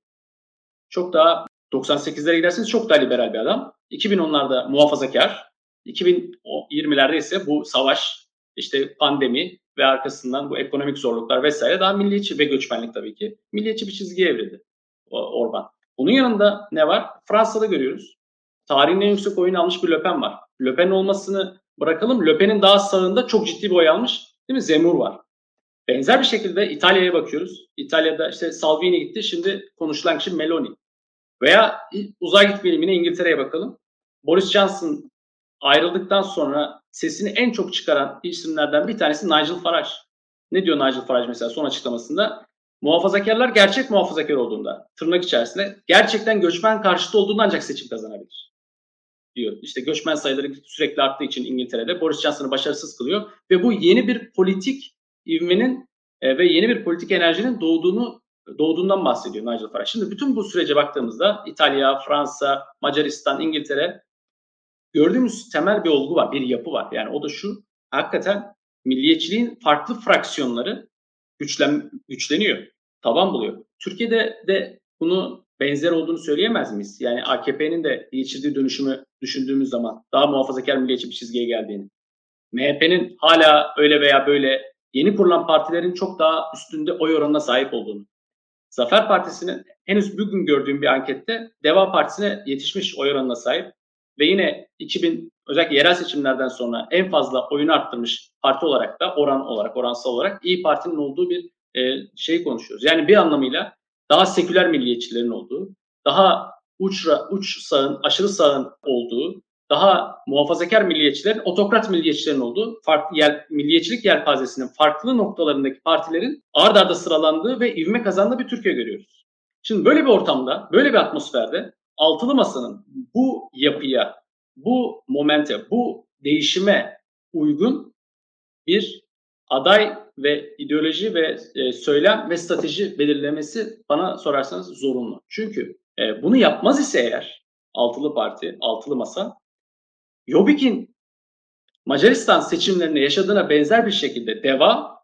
Çok daha 98'lere giderseniz çok daha liberal bir adam. 2010'larda muhafazakar. 2020'lerde ise bu savaş, işte pandemi ve arkasından bu ekonomik zorluklar vesaire daha milliyetçi ve göçmenlik tabii ki. Milliyetçi bir çizgiye evrildi Orban. Bunun yanında ne var? Fransa'da görüyoruz. Tarihin en yüksek oyunu almış bir Le Pen var. Le Pen olmasını bırakalım. Le Pen'in daha sağında çok ciddi bir oy almış. Değil mi? Zemur var. Benzer bir şekilde İtalya'ya bakıyoruz. İtalya'da işte Salvini gitti. Şimdi konuşulan kişi Meloni. Veya uzay gitmeyelim yine İngiltere'ye bakalım. Boris Johnson ayrıldıktan sonra sesini en çok çıkaran isimlerden bir tanesi Nigel Farage. Ne diyor Nigel Farage mesela son açıklamasında? Muhafazakarlar gerçek muhafazakar olduğunda, tırnak içerisinde gerçekten göçmen karşıtı olduğunda ancak seçim kazanabilir diyor. İşte göçmen sayıları sürekli arttığı için İngiltere'de Boris Johnson'ı başarısız kılıyor ve bu yeni bir politik ivmenin e, ve yeni bir politik enerjinin doğduğunu doğduğundan bahsediyor Nigel Farage. Şimdi bütün bu sürece baktığımızda İtalya, Fransa, Macaristan, İngiltere gördüğümüz temel bir olgu var, bir yapı var. Yani o da şu, hakikaten milliyetçiliğin farklı fraksiyonları güçlen, güçleniyor, taban buluyor. Türkiye'de de bunu benzer olduğunu söyleyemez miyiz? Yani AKP'nin de geçirdiği dönüşümü düşündüğümüz zaman daha muhafazakar milliyetçi bir çizgiye geldiğini, MHP'nin hala öyle veya böyle yeni kurulan partilerin çok daha üstünde oy oranına sahip olduğunu, Zafer Partisi'nin henüz bugün gördüğüm bir ankette Deva Partisi'ne yetişmiş oy oranına sahip ve yine 2000 özellikle yerel seçimlerden sonra en fazla oyunu arttırmış parti olarak da oran olarak oransal olarak İyi Parti'nin olduğu bir e, şey konuşuyoruz. Yani bir anlamıyla daha seküler milliyetçilerin olduğu, daha uç, uç sağın, aşırı sağın olduğu, daha muhafazakar milliyetçilerin, otokrat milliyetçilerin olduğu, farklı yer, milliyetçilik yelpazesinin farklı noktalarındaki partilerin ard arda sıralandığı ve ivme kazandığı bir Türkiye görüyoruz. Şimdi böyle bir ortamda, böyle bir atmosferde altılı masanın bu yapıya, bu momente, bu değişime uygun bir aday ve ideoloji ve e, söylem ve strateji belirlemesi bana sorarsanız zorunlu. Çünkü e, bunu yapmaz ise eğer altılı parti, altılı masa Jobbik'in Macaristan seçimlerinde yaşadığına benzer bir şekilde DEVA,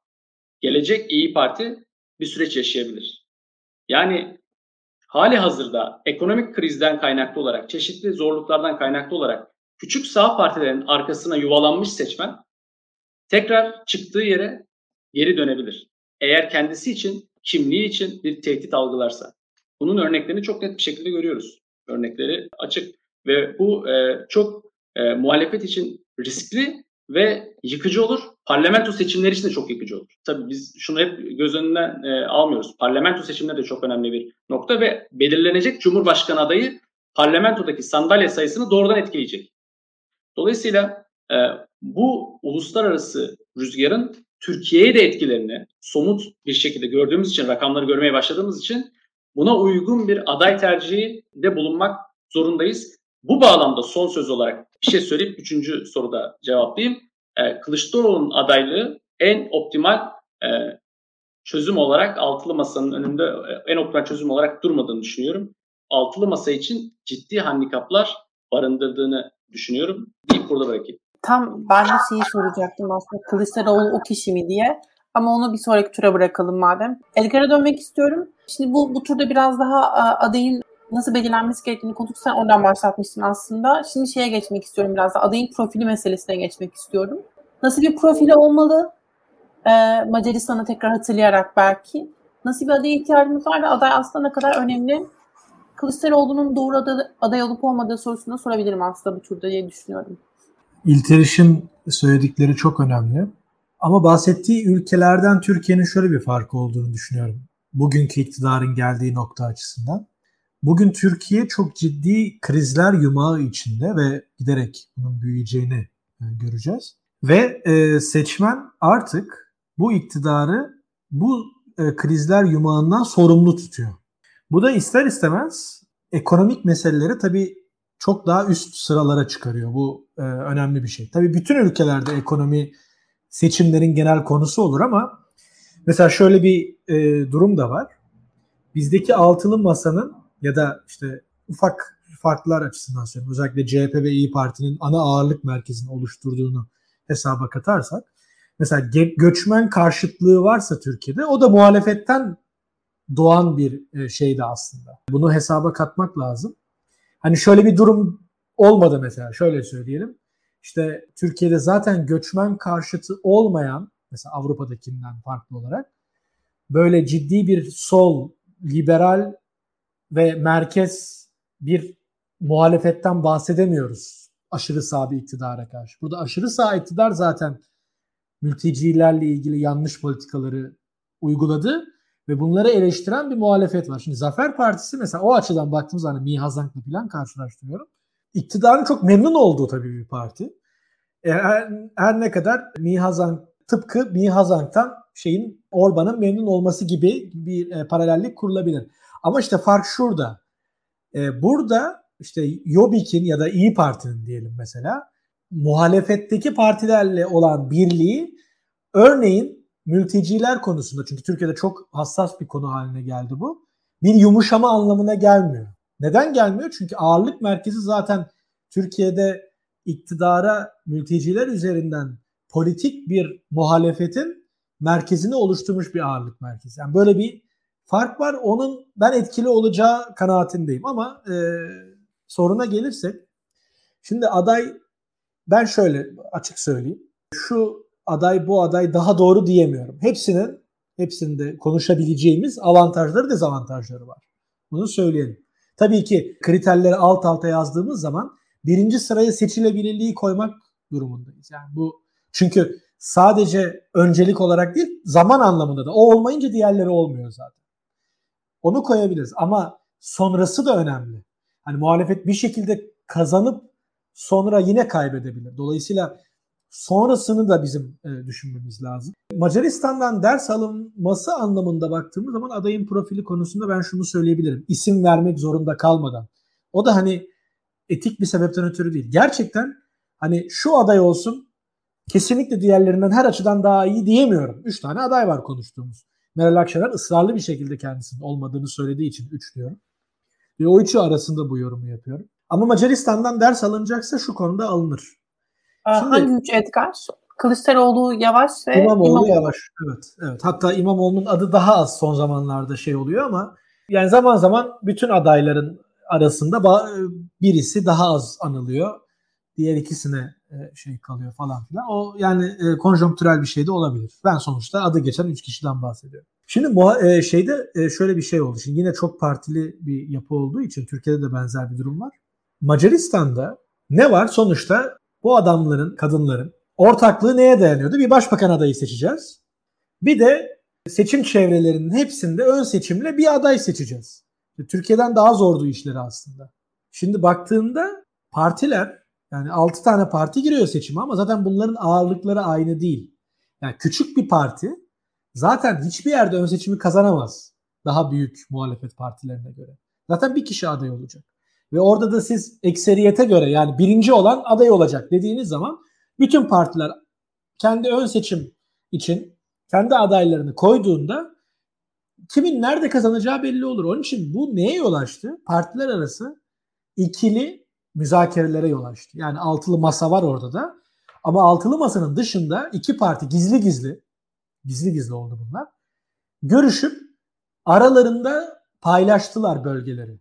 Gelecek İyi Parti bir süreç yaşayabilir. Yani hali hazırda ekonomik krizden kaynaklı olarak, çeşitli zorluklardan kaynaklı olarak küçük sağ partilerin arkasına yuvalanmış seçmen tekrar çıktığı yere geri dönebilir. Eğer kendisi için, kimliği için bir tehdit algılarsa. Bunun örneklerini çok net bir şekilde görüyoruz. Örnekleri açık ve bu e, çok e, muhalefet için riskli ve yıkıcı olur. Parlamento seçimleri için de çok yıkıcı olur. Tabii biz şunu hep göz önünden e, almıyoruz. Parlamento seçimleri de çok önemli bir nokta ve belirlenecek Cumhurbaşkanı adayı parlamentodaki sandalye sayısını doğrudan etkileyecek. Dolayısıyla e, bu uluslararası rüzgarın Türkiye'ye de etkilerini somut bir şekilde gördüğümüz için, rakamları görmeye başladığımız için buna uygun bir aday tercihi de bulunmak zorundayız. Bu bağlamda son söz olarak bir şey söyleyip üçüncü soruda cevaplayayım. E, Kılıçdaroğlu'nun adaylığı en optimal e, çözüm olarak altılı masanın önünde e, en optimal çözüm olarak durmadığını düşünüyorum. Altılı masa için ciddi handikaplar barındırdığını düşünüyorum. Deyip burada bırakayım. Tam ben de şeyi soracaktım aslında Kılıçdaroğlu o kişi mi diye. Ama onu bir sonraki tura bırakalım madem. Edgar'a dönmek istiyorum. Şimdi bu, bu turda biraz daha adayın nasıl belirlenmesi gerektiğini konuştuk. Sen oradan başlatmışsın aslında. Şimdi şeye geçmek istiyorum biraz da. Adayın profili meselesine geçmek istiyorum. Nasıl bir profili olmalı? Ee, Macaristan'ı tekrar hatırlayarak belki. Nasıl bir adaya ihtiyacımız var ve aday aslında ne kadar önemli? Kılıçdaroğlu'nun doğru aday, aday olup olmadığı sorusunu sorabilirim aslında bu turda diye düşünüyorum. İlteriş'in söyledikleri çok önemli. Ama bahsettiği ülkelerden Türkiye'nin şöyle bir farkı olduğunu düşünüyorum. Bugünkü iktidarın geldiği nokta açısından. Bugün Türkiye çok ciddi krizler yumağı içinde ve giderek bunun büyüyeceğini e, göreceğiz. Ve e, seçmen artık bu iktidarı bu e, krizler yumağından sorumlu tutuyor. Bu da ister istemez ekonomik meseleleri tabii çok daha üst sıralara çıkarıyor. Bu e, önemli bir şey. Tabii bütün ülkelerde ekonomi seçimlerin genel konusu olur ama mesela şöyle bir e, durum da var. Bizdeki altılı masanın ya da işte ufak farklar açısından söylüyorum. Özellikle CHP ve İyi Parti'nin ana ağırlık merkezini oluşturduğunu hesaba katarsak mesela göçmen karşıtlığı varsa Türkiye'de o da muhalefetten doğan bir e, şeydi aslında. Bunu hesaba katmak lazım. Hani şöyle bir durum olmadı mesela şöyle söyleyelim. İşte Türkiye'de zaten göçmen karşıtı olmayan mesela Avrupa'dakinden farklı olarak böyle ciddi bir sol, liberal ve merkez bir muhalefetten bahsedemiyoruz aşırı sağ bir iktidara karşı. Burada aşırı sağ iktidar zaten mültecilerle ilgili yanlış politikaları uyguladı ve bunları eleştiren bir muhalefet var. Şimdi Zafer Partisi mesela o açıdan baktığımız zaman hani Mihazank'la falan karşılaştırıyorum. İktidarın çok memnun olduğu tabii bir parti. E, her, ne kadar Mihazank tıpkı Mihazank'tan şeyin Orban'ın memnun olması gibi bir e, paralellik kurulabilir. Ama işte fark şurada. E, burada işte Jobbik'in ya da İyi Parti'nin diyelim mesela muhalefetteki partilerle olan birliği örneğin mülteciler konusunda çünkü Türkiye'de çok hassas bir konu haline geldi bu. Bir yumuşama anlamına gelmiyor. Neden gelmiyor? Çünkü ağırlık merkezi zaten Türkiye'de iktidara mülteciler üzerinden politik bir muhalefetin merkezini oluşturmuş bir ağırlık merkezi. Yani böyle bir fark var. Onun ben etkili olacağı kanaatindeyim ama e, soruna gelirsek şimdi aday ben şöyle açık söyleyeyim. Şu aday bu aday daha doğru diyemiyorum. Hepsinin hepsinde konuşabileceğimiz avantajları dezavantajları var. Bunu söyleyelim. Tabii ki kriterleri alt alta yazdığımız zaman birinci sıraya seçilebilirliği koymak durumundayız. Yani bu çünkü sadece öncelik olarak değil zaman anlamında da o olmayınca diğerleri olmuyor zaten. Onu koyabiliriz ama sonrası da önemli. Hani muhalefet bir şekilde kazanıp sonra yine kaybedebilir. Dolayısıyla sonrasını da bizim e, düşünmemiz lazım. Macaristan'dan ders alınması anlamında baktığımız zaman adayın profili konusunda ben şunu söyleyebilirim. İsim vermek zorunda kalmadan. O da hani etik bir sebepten ötürü değil. Gerçekten hani şu aday olsun kesinlikle diğerlerinden her açıdan daha iyi diyemiyorum. Üç tane aday var konuştuğumuz. Meral Akşener ısrarlı bir şekilde kendisinin olmadığını söylediği için üç diyorum. Ve o üçü arasında bu yorumu yapıyorum. Ama Macaristan'dan ders alınacaksa şu konuda alınır. Şimdi, Hangi üç Edgar? Kılıçdaroğlu Yavaş ve İmamoğlu, İmamoğlu Yavaş. Evet, evet. Hatta İmamoğlu'nun adı daha az son zamanlarda şey oluyor ama yani zaman zaman bütün adayların arasında birisi daha az anılıyor. Diğer ikisine e, şey kalıyor falan filan. O yani e, konjonktürel bir şey de olabilir. Ben sonuçta adı geçen 3 kişiden bahsediyorum. Şimdi e, şeyde şöyle bir şey oldu. Şimdi yine çok partili bir yapı olduğu için Türkiye'de de benzer bir durum var. Macaristan'da ne var? Sonuçta bu adamların, kadınların ortaklığı neye dayanıyordu? Bir başbakan adayı seçeceğiz. Bir de seçim çevrelerinin hepsinde ön seçimle bir aday seçeceğiz. Türkiye'den daha zordu işleri aslında. Şimdi baktığında partiler yani 6 tane parti giriyor seçime ama zaten bunların ağırlıkları aynı değil. Yani küçük bir parti zaten hiçbir yerde ön seçimi kazanamaz. Daha büyük muhalefet partilerine göre. Zaten bir kişi aday olacak. Ve orada da siz ekseriyete göre yani birinci olan aday olacak dediğiniz zaman bütün partiler kendi ön seçim için kendi adaylarını koyduğunda kimin nerede kazanacağı belli olur. Onun için bu neye yol açtı? Partiler arası ikili müzakerelere yol açtı. Yani altılı masa var orada da. Ama altılı masanın dışında iki parti gizli gizli, gizli gizli oldu bunlar. Görüşüp aralarında paylaştılar bölgeleri.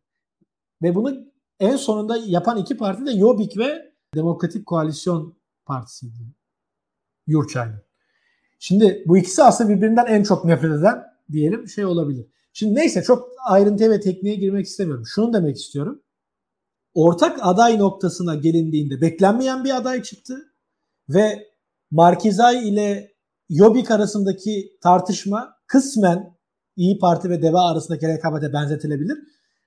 Ve bunu en sonunda yapan iki parti de Jobbik ve Demokratik Koalisyon Partisi'ydi. Yurçay'ın. Şimdi bu ikisi aslında birbirinden en çok nefret eden diyelim şey olabilir. Şimdi neyse çok ayrıntıya ve tekniğe girmek istemiyorum. Şunu demek istiyorum. Ortak aday noktasına gelindiğinde beklenmeyen bir aday çıktı ve Markizay ile Jobbik arasındaki tartışma kısmen İyi Parti ve DEVA arasındaki rekabete benzetilebilir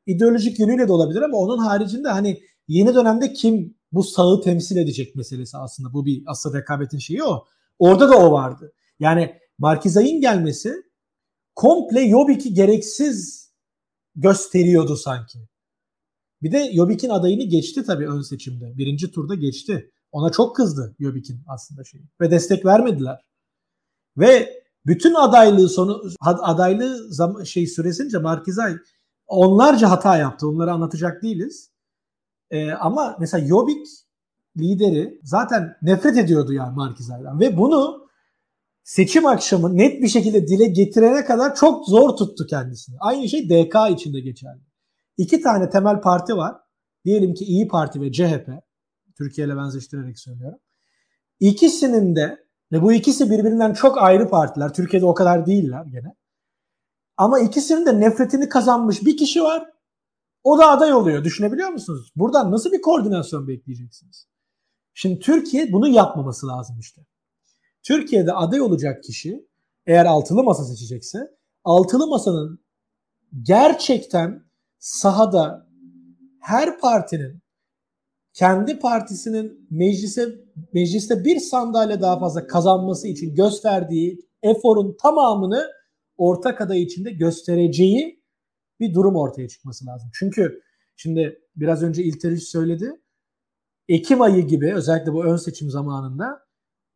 ideolojik yönüyle de olabilir ama onun haricinde hani yeni dönemde kim bu sağı temsil edecek meselesi aslında. Bu bir asıl rekabetin şeyi o. Orada da o vardı. Yani Markizay'ın gelmesi komple Yobik'i gereksiz gösteriyordu sanki. Bir de Yobik'in adayını geçti tabii ön seçimde. Birinci turda geçti. Ona çok kızdı Yobik'in aslında şeyi. Ve destek vermediler. Ve bütün adaylığı sonu adaylığı zam- şey süresince Markizay onlarca hata yaptı. Onları anlatacak değiliz. E, ama mesela Jobbik lideri zaten nefret ediyordu yani Markizay'dan. Ve bunu seçim akşamı net bir şekilde dile getirene kadar çok zor tuttu kendisini. Aynı şey DK içinde geçerli. İki tane temel parti var. Diyelim ki İyi Parti ve CHP. Türkiye ile benzeştirerek söylüyorum. İkisinin de ve bu ikisi birbirinden çok ayrı partiler. Türkiye'de o kadar değiller gene. Ama ikisinin de nefretini kazanmış bir kişi var. O da aday oluyor. Düşünebiliyor musunuz? Buradan nasıl bir koordinasyon bekleyeceksiniz? Şimdi Türkiye bunu yapmaması lazım işte. Türkiye'de aday olacak kişi eğer altılı masa seçecekse altılı masanın gerçekten sahada her partinin kendi partisinin meclise mecliste bir sandalye daha fazla kazanması için gösterdiği eforun tamamını ortak aday içinde göstereceği bir durum ortaya çıkması lazım. Çünkü şimdi biraz önce İlteriş söyledi. Ekim ayı gibi özellikle bu ön seçim zamanında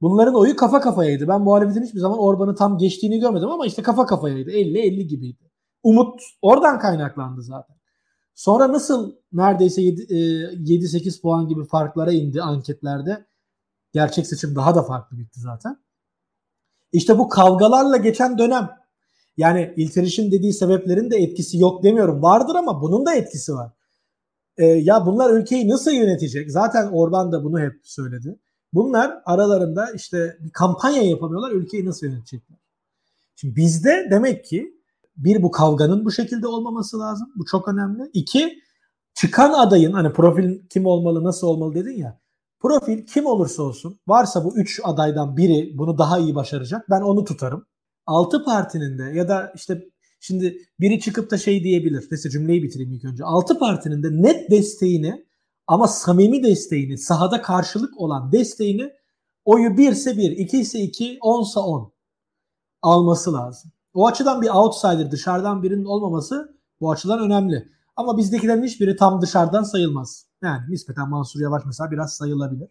bunların oyu kafa kafayaydı. Ben muhalefetin hiçbir zaman Orban'ı tam geçtiğini görmedim ama işte kafa kafayaydı. 50-50 gibiydi. Umut oradan kaynaklandı zaten. Sonra nasıl neredeyse 7-8 e, puan gibi farklara indi anketlerde. Gerçek seçim daha da farklı bitti zaten. İşte bu kavgalarla geçen dönem yani İlteriş'in dediği sebeplerin de etkisi yok demiyorum. Vardır ama bunun da etkisi var. Ee, ya bunlar ülkeyi nasıl yönetecek? Zaten Orban da bunu hep söyledi. Bunlar aralarında işte bir kampanya yapamıyorlar. Ülkeyi nasıl yönetecekler? Şimdi bizde demek ki bir bu kavganın bu şekilde olmaması lazım. Bu çok önemli. İki çıkan adayın hani profil kim olmalı nasıl olmalı dedin ya. Profil kim olursa olsun varsa bu üç adaydan biri bunu daha iyi başaracak ben onu tutarım. Altı partinin de ya da işte şimdi biri çıkıp da şey diyebilir. Neyse cümleyi bitireyim ilk önce. Altı partinin de net desteğini ama samimi desteğini sahada karşılık olan desteğini oyu birse bir, iki ise iki, onsa on alması lazım. O açıdan bir outsider dışarıdan birinin olmaması bu açıdan önemli. Ama bizdekilerin hiçbiri tam dışarıdan sayılmaz. Yani nispeten Mansur Yavaş mesela biraz sayılabilir.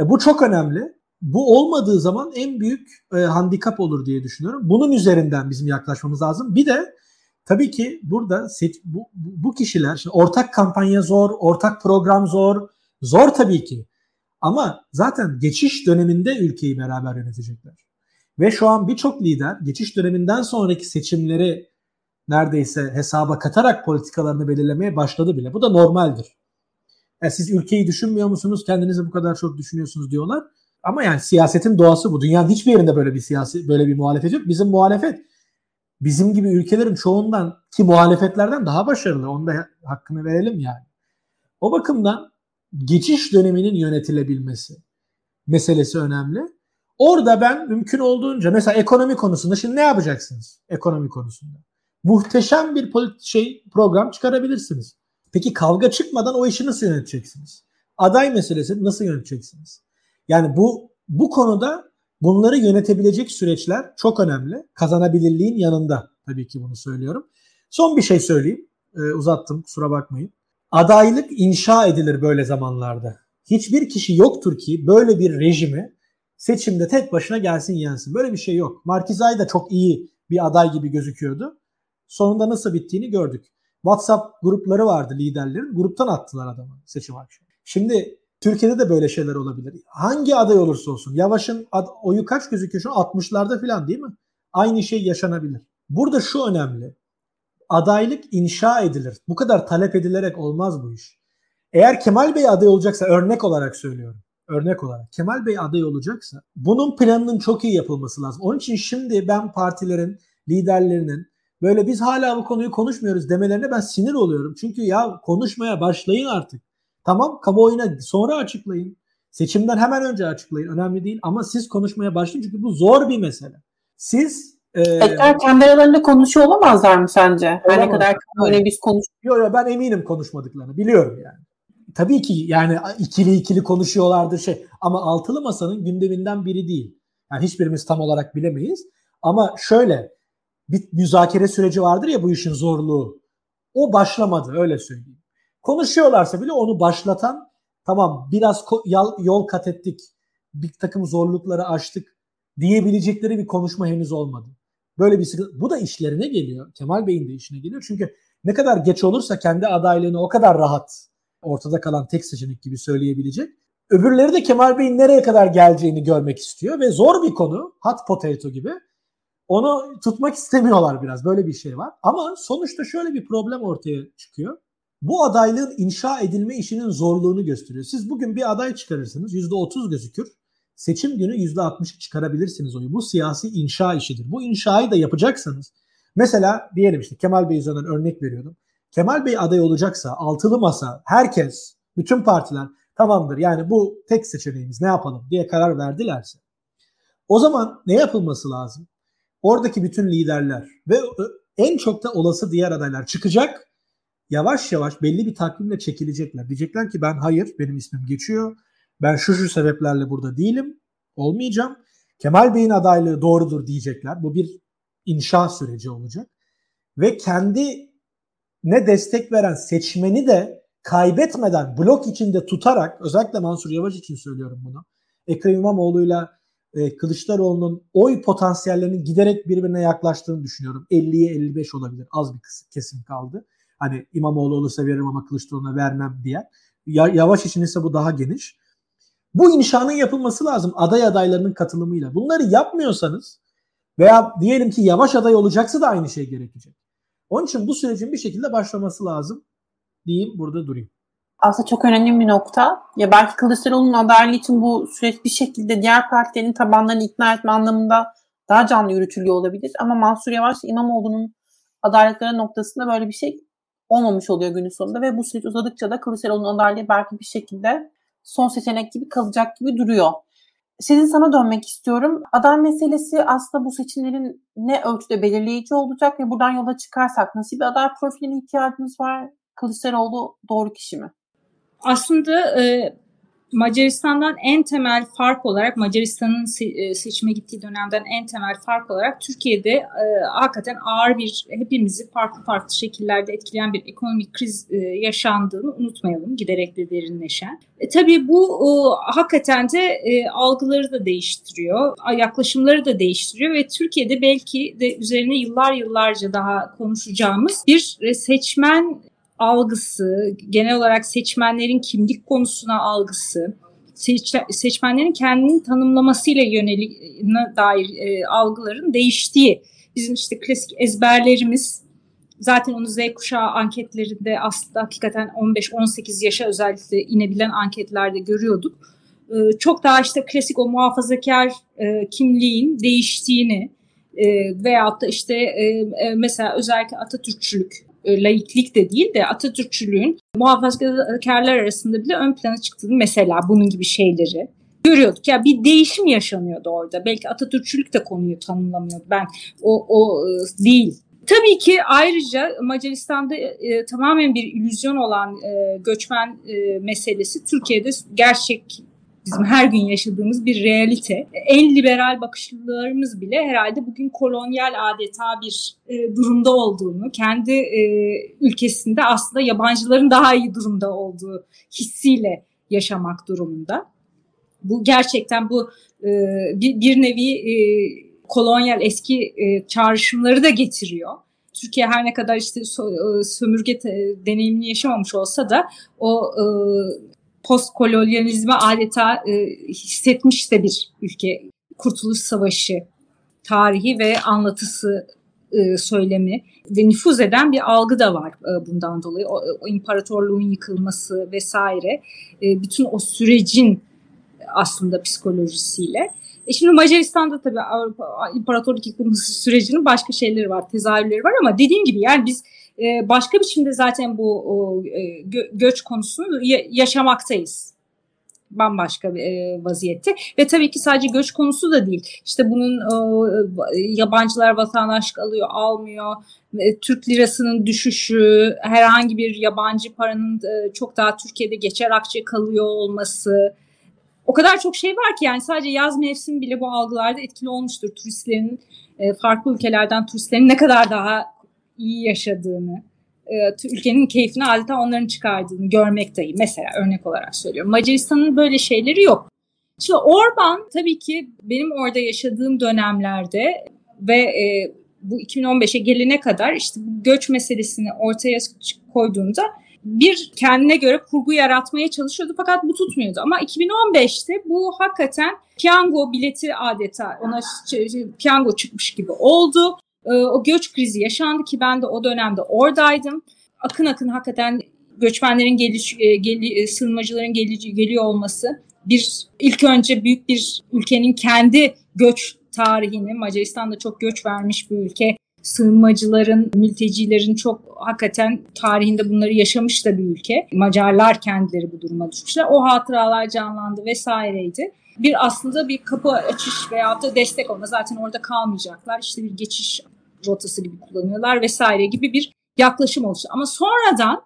E, bu çok önemli. Bu olmadığı zaman en büyük e, handikap olur diye düşünüyorum. Bunun üzerinden bizim yaklaşmamız lazım. Bir de tabii ki burada seç, bu, bu kişiler şimdi ortak kampanya zor, ortak program zor. Zor tabii ki. Ama zaten geçiş döneminde ülkeyi beraber yönetecekler. Ve şu an birçok lider geçiş döneminden sonraki seçimleri neredeyse hesaba katarak politikalarını belirlemeye başladı bile. Bu da normaldir. Yani siz ülkeyi düşünmüyor musunuz? Kendinizi bu kadar çok düşünüyorsunuz diyorlar. Ama yani siyasetin doğası bu. Dünyanın hiçbir yerinde böyle bir siyasi böyle bir muhalefet yok. Bizim muhalefet bizim gibi ülkelerin çoğundan ki muhalefetlerden daha başarılı. Onu da hakkını verelim yani. O bakımdan geçiş döneminin yönetilebilmesi meselesi önemli. Orada ben mümkün olduğunca mesela ekonomi konusunda şimdi ne yapacaksınız ekonomi konusunda? Muhteşem bir şey program çıkarabilirsiniz. Peki kavga çıkmadan o işi nasıl yöneteceksiniz? Aday meselesi nasıl yöneteceksiniz? Yani bu bu konuda bunları yönetebilecek süreçler çok önemli. Kazanabilirliğin yanında tabii ki bunu söylüyorum. Son bir şey söyleyeyim. Ee, uzattım kusura bakmayın. Adaylık inşa edilir böyle zamanlarda. Hiçbir kişi yoktur ki böyle bir rejimi seçimde tek başına gelsin yensin. Böyle bir şey yok. Markizay da çok iyi bir aday gibi gözüküyordu. Sonunda nasıl bittiğini gördük. WhatsApp grupları vardı liderlerin. Gruptan attılar adamı seçim akşamı. Şimdi Türkiye'de de böyle şeyler olabilir. Hangi aday olursa olsun. Yavaş'ın oyu kaç gözüküyor şu an? 60'larda falan değil mi? Aynı şey yaşanabilir. Burada şu önemli. Adaylık inşa edilir. Bu kadar talep edilerek olmaz bu iş. Eğer Kemal Bey aday olacaksa örnek olarak söylüyorum örnek olarak Kemal Bey aday olacaksa bunun planının çok iyi yapılması lazım. Onun için şimdi ben partilerin, liderlerinin böyle biz hala bu konuyu konuşmuyoruz demelerine ben sinir oluyorum. Çünkü ya konuşmaya başlayın artık. Tamam kamuoyuna sonra açıklayın. Seçimden hemen önce açıklayın. Önemli değil ama siz konuşmaya başlayın çünkü bu zor bir mesele. Siz e, Tekrar kendi aralarında konuşuyor olamazlar mı sence? Her ne kadar kamuoyuna biz konuşuyoruz. Yok yok ben eminim konuşmadıklarını. Biliyorum yani tabii ki yani ikili ikili konuşuyorlardır şey ama altılı masanın gündeminden biri değil. Yani hiçbirimiz tam olarak bilemeyiz. Ama şöyle bir müzakere süreci vardır ya bu işin zorluğu. O başlamadı öyle söyleyeyim. Konuşuyorlarsa bile onu başlatan tamam biraz yol kat ettik. Bir takım zorlukları aştık diyebilecekleri bir konuşma henüz olmadı. Böyle bir sıkıntı. Bu da işlerine geliyor. Kemal Bey'in de işine geliyor. Çünkü ne kadar geç olursa kendi adaylığını o kadar rahat ortada kalan tek seçenek gibi söyleyebilecek. Öbürleri de Kemal Bey'in nereye kadar geleceğini görmek istiyor ve zor bir konu hot potato gibi. Onu tutmak istemiyorlar biraz böyle bir şey var. Ama sonuçta şöyle bir problem ortaya çıkıyor. Bu adaylığın inşa edilme işinin zorluğunu gösteriyor. Siz bugün bir aday çıkarırsınız %30 gözükür. Seçim günü %60'ı çıkarabilirsiniz oyu. Bu siyasi inşa işidir. Bu inşayı da yapacaksanız mesela diyelim işte Kemal Bey üzerinden örnek veriyordum. Kemal Bey aday olacaksa altılı masa herkes bütün partiler tamamdır yani bu tek seçeneğimiz ne yapalım diye karar verdilerse o zaman ne yapılması lazım? Oradaki bütün liderler ve en çok da olası diğer adaylar çıkacak. Yavaş yavaş belli bir takvimle çekilecekler. Diyecekler ki ben hayır benim ismim geçiyor. Ben şu şu sebeplerle burada değilim. Olmayacağım. Kemal Bey'in adaylığı doğrudur diyecekler. Bu bir inşa süreci olacak. Ve kendi ne destek veren seçmeni de kaybetmeden blok içinde tutarak özellikle Mansur Yavaş için söylüyorum bunu. Ekrem İmamoğlu'yla e, Kılıçdaroğlu'nun oy potansiyellerinin giderek birbirine yaklaştığını düşünüyorum. 50'ye 55 olabilir. Az bir kesim kaldı. Hani İmamoğlu olursa veririm ama Kılıçdaroğlu'na vermem diye. Ya, Yavaş için ise bu daha geniş. Bu inşanın yapılması lazım aday adaylarının katılımıyla. Bunları yapmıyorsanız veya diyelim ki Yavaş aday olacaksa da aynı şey gerekecek. Onun için bu sürecin bir şekilde başlaması lazım diyeyim burada durayım. Aslında çok önemli bir nokta. Ya belki Kılıçdaroğlu'nun adaylığı için bu süreç bir şekilde diğer partilerin tabanlarını ikna etme anlamında daha canlı yürütülüyor olabilir. Ama Mansur Yavaş İmamoğlu'nun adaylıkları noktasında böyle bir şey olmamış oluyor günün sonunda ve bu süreç uzadıkça da Kılıçdaroğlu'nun adaylığı belki bir şekilde son seçenek gibi kalacak gibi duruyor. Sizin sana dönmek istiyorum. Aday meselesi aslında bu seçimlerin ne ölçüde belirleyici olacak ve buradan yola çıkarsak nasıl bir aday profiline ihtiyacımız var? Kılıçdaroğlu doğru kişi mi? Aslında e, Macaristan'dan en temel fark olarak Macaristan'ın se- seçime gittiği dönemden en temel fark olarak Türkiye'de e, hakikaten ağır bir hepimizi farklı farklı şekillerde etkileyen bir ekonomik kriz e, yaşandığını unutmayalım giderek de derinleşen. E, tabii bu e, hakikaten de e, algıları da değiştiriyor, yaklaşımları da değiştiriyor ve Türkiye'de belki de üzerine yıllar yıllarca daha konuşacağımız bir seçmen algısı, genel olarak seçmenlerin kimlik konusuna algısı, seç, seçmenlerin kendini tanımlamasıyla yönelik dair e, algıların değiştiği. Bizim işte klasik ezberlerimiz zaten onu Z kuşağı anketlerinde aslında hakikaten 15-18 yaşa özellikle inebilen anketlerde görüyorduk. E, çok daha işte klasik o muhafazakar e, kimliğin değiştiğini e, veyahut da işte e, e, mesela özellikle Atatürkçülük laiklik de değil de Atatürkçülüğün muhafazakarlar arasında bile ön plana çıktığını mesela bunun gibi şeyleri görüyorduk. Ya bir değişim yaşanıyordu orada. Belki Atatürkçülük de konuyu tanımlamıyordu. Ben o, o e, değil. Tabii ki ayrıca Macaristan'da e, tamamen bir illüzyon olan e, göçmen e, meselesi Türkiye'de gerçek bizim her gün yaşadığımız bir realite. En liberal bakışlarımız bile herhalde bugün kolonyal adeta bir e, durumda olduğunu, kendi e, ülkesinde aslında yabancıların daha iyi durumda olduğu hissiyle yaşamak durumunda. Bu gerçekten bu e, bir, bir nevi e, kolonyal eski e, çağrışımları da getiriyor. Türkiye her ne kadar işte e, sömürge deneyimini yaşamamış olsa da o e, postkolonyalizme adeta e, hissetmiş de bir ülke. Kurtuluş Savaşı tarihi ve anlatısı e, söylemi ve nüfuz eden bir algı da var e, bundan dolayı. O, o imparatorluğun yıkılması vesaire e, bütün o sürecin aslında psikolojisiyle. E şimdi Macaristan'da tabii Avrupa imparatorluk yıkılması sürecinin başka şeyleri var, tezahürleri var ama dediğim gibi yani biz ee, başka biçimde zaten bu e, göç konusunu yaşamaktayız bambaşka bir e, vaziyette ve tabii ki sadece göç konusu da değil. İşte bunun yabancılar vatandaşlık alıyor, almıyor. Türk lirasının düşüşü, herhangi bir yabancı paranın e, çok daha Türkiye'de geçer akçe kalıyor olması. O kadar çok şey var ki yani sadece yaz mevsimi bile bu algılarda etkili olmuştur. Turistlerin farklı ülkelerden turistlerin ne kadar daha iyi yaşadığını, e, ülkenin keyfini adeta onların çıkardığını görmekteyim. Mesela örnek olarak söylüyorum. Macaristan'ın böyle şeyleri yok. Şimdi Orban tabii ki benim orada yaşadığım dönemlerde ve e, bu 2015'e gelene kadar işte bu göç meselesini ortaya koyduğunda bir kendine göre kurgu yaratmaya çalışıyordu fakat bu tutmuyordu. Ama 2015'te bu hakikaten piyango bileti adeta ona piyango çıkmış gibi oldu. Ee, o göç krizi yaşandı ki ben de o dönemde oradaydım. Akın akın hakikaten göçmenlerin geliş, e, e, sığınmacıların gelici, geliyor olması bir ilk önce büyük bir ülkenin kendi göç tarihini Macaristan'da çok göç vermiş bir ülke sığınmacıların, mültecilerin çok hakikaten tarihinde bunları yaşamış da bir ülke. Macarlar kendileri bu duruma düşmüşler. O hatıralar canlandı vesaireydi. Bir aslında bir kapı açış veya da destek olma. Zaten orada kalmayacaklar. İşte bir geçiş rotası gibi kullanıyorlar vesaire gibi bir yaklaşım oluştu. Ama sonradan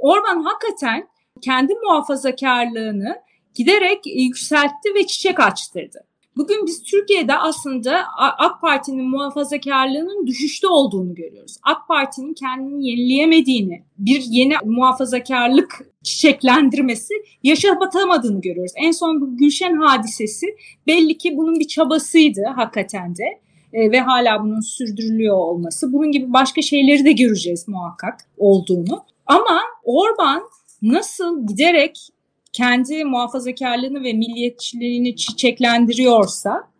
Orban hakikaten kendi muhafazakarlığını giderek yükseltti ve çiçek açtırdı. Bugün biz Türkiye'de aslında AK Parti'nin muhafazakarlığının düşüşte olduğunu görüyoruz. AK Parti'nin kendini yenileyemediğini, bir yeni muhafazakarlık çiçeklendirmesi yaşatamadığını görüyoruz. En son bu Gülşen hadisesi belli ki bunun bir çabasıydı hakikaten de e, ve hala bunun sürdürülüyor olması. Bunun gibi başka şeyleri de göreceğiz muhakkak olduğunu. Ama Orban nasıl giderek kendi muhafazakarlığını ve milliyetçiliğini çiçeklendiriyorsa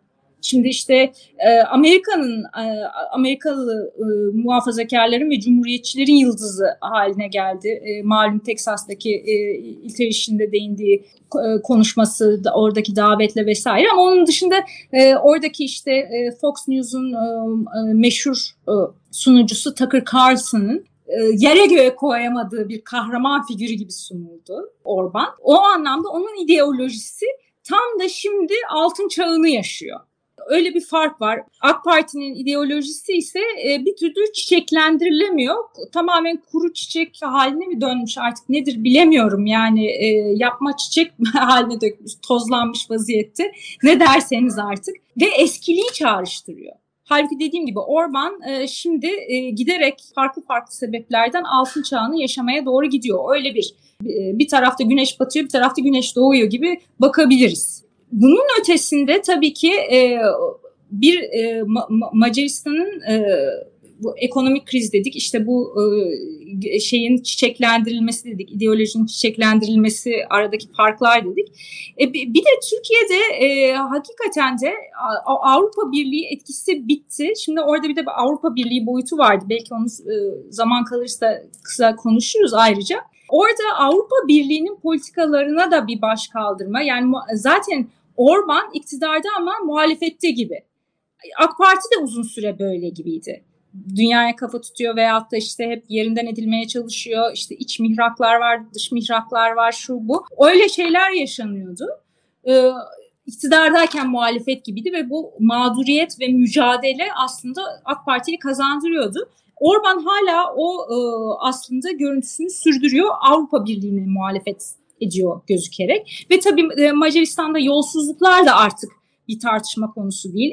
Şimdi işte e, Amerika'nın e, Amerikalı e, muhafazakarların ve cumhuriyetçilerin yıldızı haline geldi. E, malum Teksas'taki e, ilk işinde değindiği e, konuşması, da, oradaki davetle vesaire. Ama onun dışında e, oradaki işte e, Fox News'un e, e meşhur e, sunucusu Tucker Carlson'ın yere göğe koyamadığı bir kahraman figürü gibi sunuldu Orban. O anlamda onun ideolojisi tam da şimdi altın çağını yaşıyor. Öyle bir fark var. AK Parti'nin ideolojisi ise e, bir türlü çiçeklendirilemiyor. Tamamen kuru çiçek haline mi dönmüş artık nedir bilemiyorum. Yani e, yapma çiçek haline dökmüş, tozlanmış vaziyette. Ne derseniz artık. Ve eskiliği çağrıştırıyor. Halbuki dediğim gibi Orban e, şimdi e, giderek farklı farklı sebeplerden altın çağını yaşamaya doğru gidiyor. Öyle bir e, bir tarafta güneş batıyor, bir tarafta güneş doğuyor gibi bakabiliriz. Bunun ötesinde tabii ki e, bir e, Macaristan'ın e, bu ekonomik kriz dedik. İşte bu e, şeyin çiçeklendirilmesi dedik. ideolojinin çiçeklendirilmesi aradaki farklar dedik. E, bir de Türkiye'de e, hakikaten de Avrupa Birliği etkisi bitti. Şimdi orada bir de Avrupa Birliği boyutu vardı. Belki onu e, zaman kalırsa kısa konuşuruz ayrıca. Orada Avrupa Birliği'nin politikalarına da bir baş kaldırma. Yani zaten Orban iktidarda ama muhalefette gibi. AK Parti de uzun süre böyle gibiydi dünyaya kafa tutuyor veyahut da işte hep yerinden edilmeye çalışıyor. İşte iç mihraklar var, dış mihraklar var, şu bu. Öyle şeyler yaşanıyordu. Ee, iktidardayken muhalefet gibiydi ve bu mağduriyet ve mücadele aslında AK Parti'yi kazandırıyordu. Orban hala o e, aslında görüntüsünü sürdürüyor. Avrupa Birliği'ne muhalefet ediyor gözükerek. Ve tabii e, Macaristan'da yolsuzluklar da artık bir tartışma konusu değil.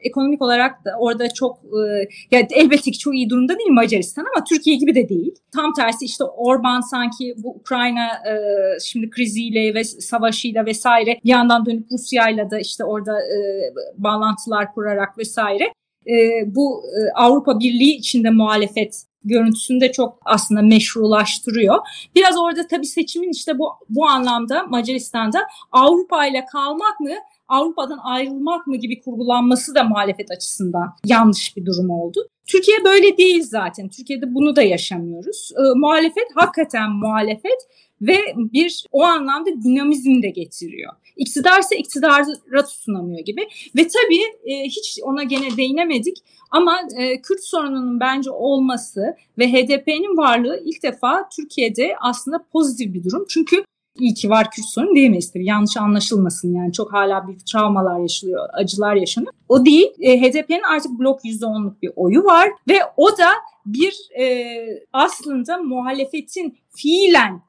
Ekonomik olarak da orada çok e, yani elbette ki çok iyi durumda değil Macaristan ama Türkiye gibi de değil. Tam tersi işte Orban sanki bu Ukrayna e, şimdi kriziyle ve savaşıyla vesaire bir yandan dönüp Rusya'yla da işte orada e, bağlantılar kurarak vesaire bu Avrupa Birliği içinde muhalefet görüntüsünü de çok aslında meşrulaştırıyor. Biraz orada tabii seçimin işte bu bu anlamda Macaristan'da Avrupa ile kalmak mı Avrupa'dan ayrılmak mı gibi kurgulanması da muhalefet açısından yanlış bir durum oldu. Türkiye böyle değil zaten. Türkiye'de bunu da yaşamıyoruz. E, muhalefet hakikaten muhalefet ve bir o anlamda dinamizm de getiriyor. İktidarsa iktidara tutunamıyor gibi. Ve tabii e, hiç ona gene değinemedik ama e, Kürt sorununun bence olması ve HDP'nin varlığı ilk defa Türkiye'de aslında pozitif bir durum. Çünkü iyi ki var Kürt sorunu diyemeyiz tabii. Yanlış anlaşılmasın yani. Çok hala büyük travmalar yaşanıyor, acılar yaşanıyor. O değil. E, HDP'nin artık blok %10'luk bir oyu var ve o da bir e, aslında muhalefetin fiilen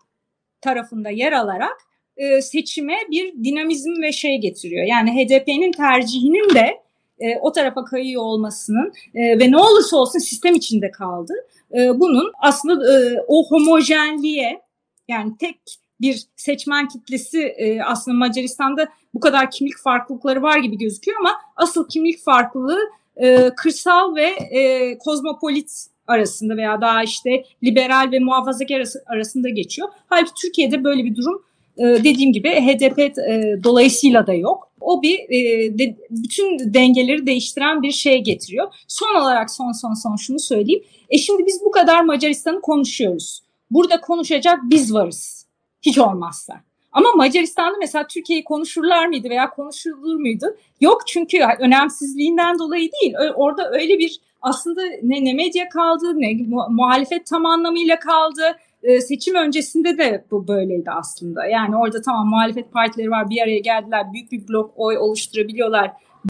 tarafında yer alarak e, seçime bir dinamizm ve şey getiriyor. Yani HDP'nin tercihinin de e, o tarafa kayıyor olmasının e, ve ne olursa olsun sistem içinde kaldı. E, bunun aslında e, o homojenliğe yani tek bir seçmen kitlesi e, aslında Macaristan'da bu kadar kimlik farklılıkları var gibi gözüküyor ama asıl kimlik farklılığı e, kırsal ve e, kozmopolit arasında veya daha işte liberal ve muhafazakar arasında geçiyor. Halbuki Türkiye'de böyle bir durum e, dediğim gibi HDP e, dolayısıyla da yok. O bir e, de, bütün dengeleri değiştiren bir şey getiriyor. Son olarak son son son şunu söyleyeyim. E şimdi biz bu kadar Macaristan'ı konuşuyoruz. Burada konuşacak biz varız hiç olmazsa. Ama Macaristan'da mesela Türkiye'yi konuşurlar mıydı veya konuşulur muydu? Yok çünkü önemsizliğinden dolayı değil. Orada öyle bir aslında ne, ne medya kaldı ne muhalefet tam anlamıyla kaldı. Ee, seçim öncesinde de bu böyleydi aslında. Yani orada tamam muhalefet partileri var bir araya geldiler büyük bir blok oy oluşturabiliyorlar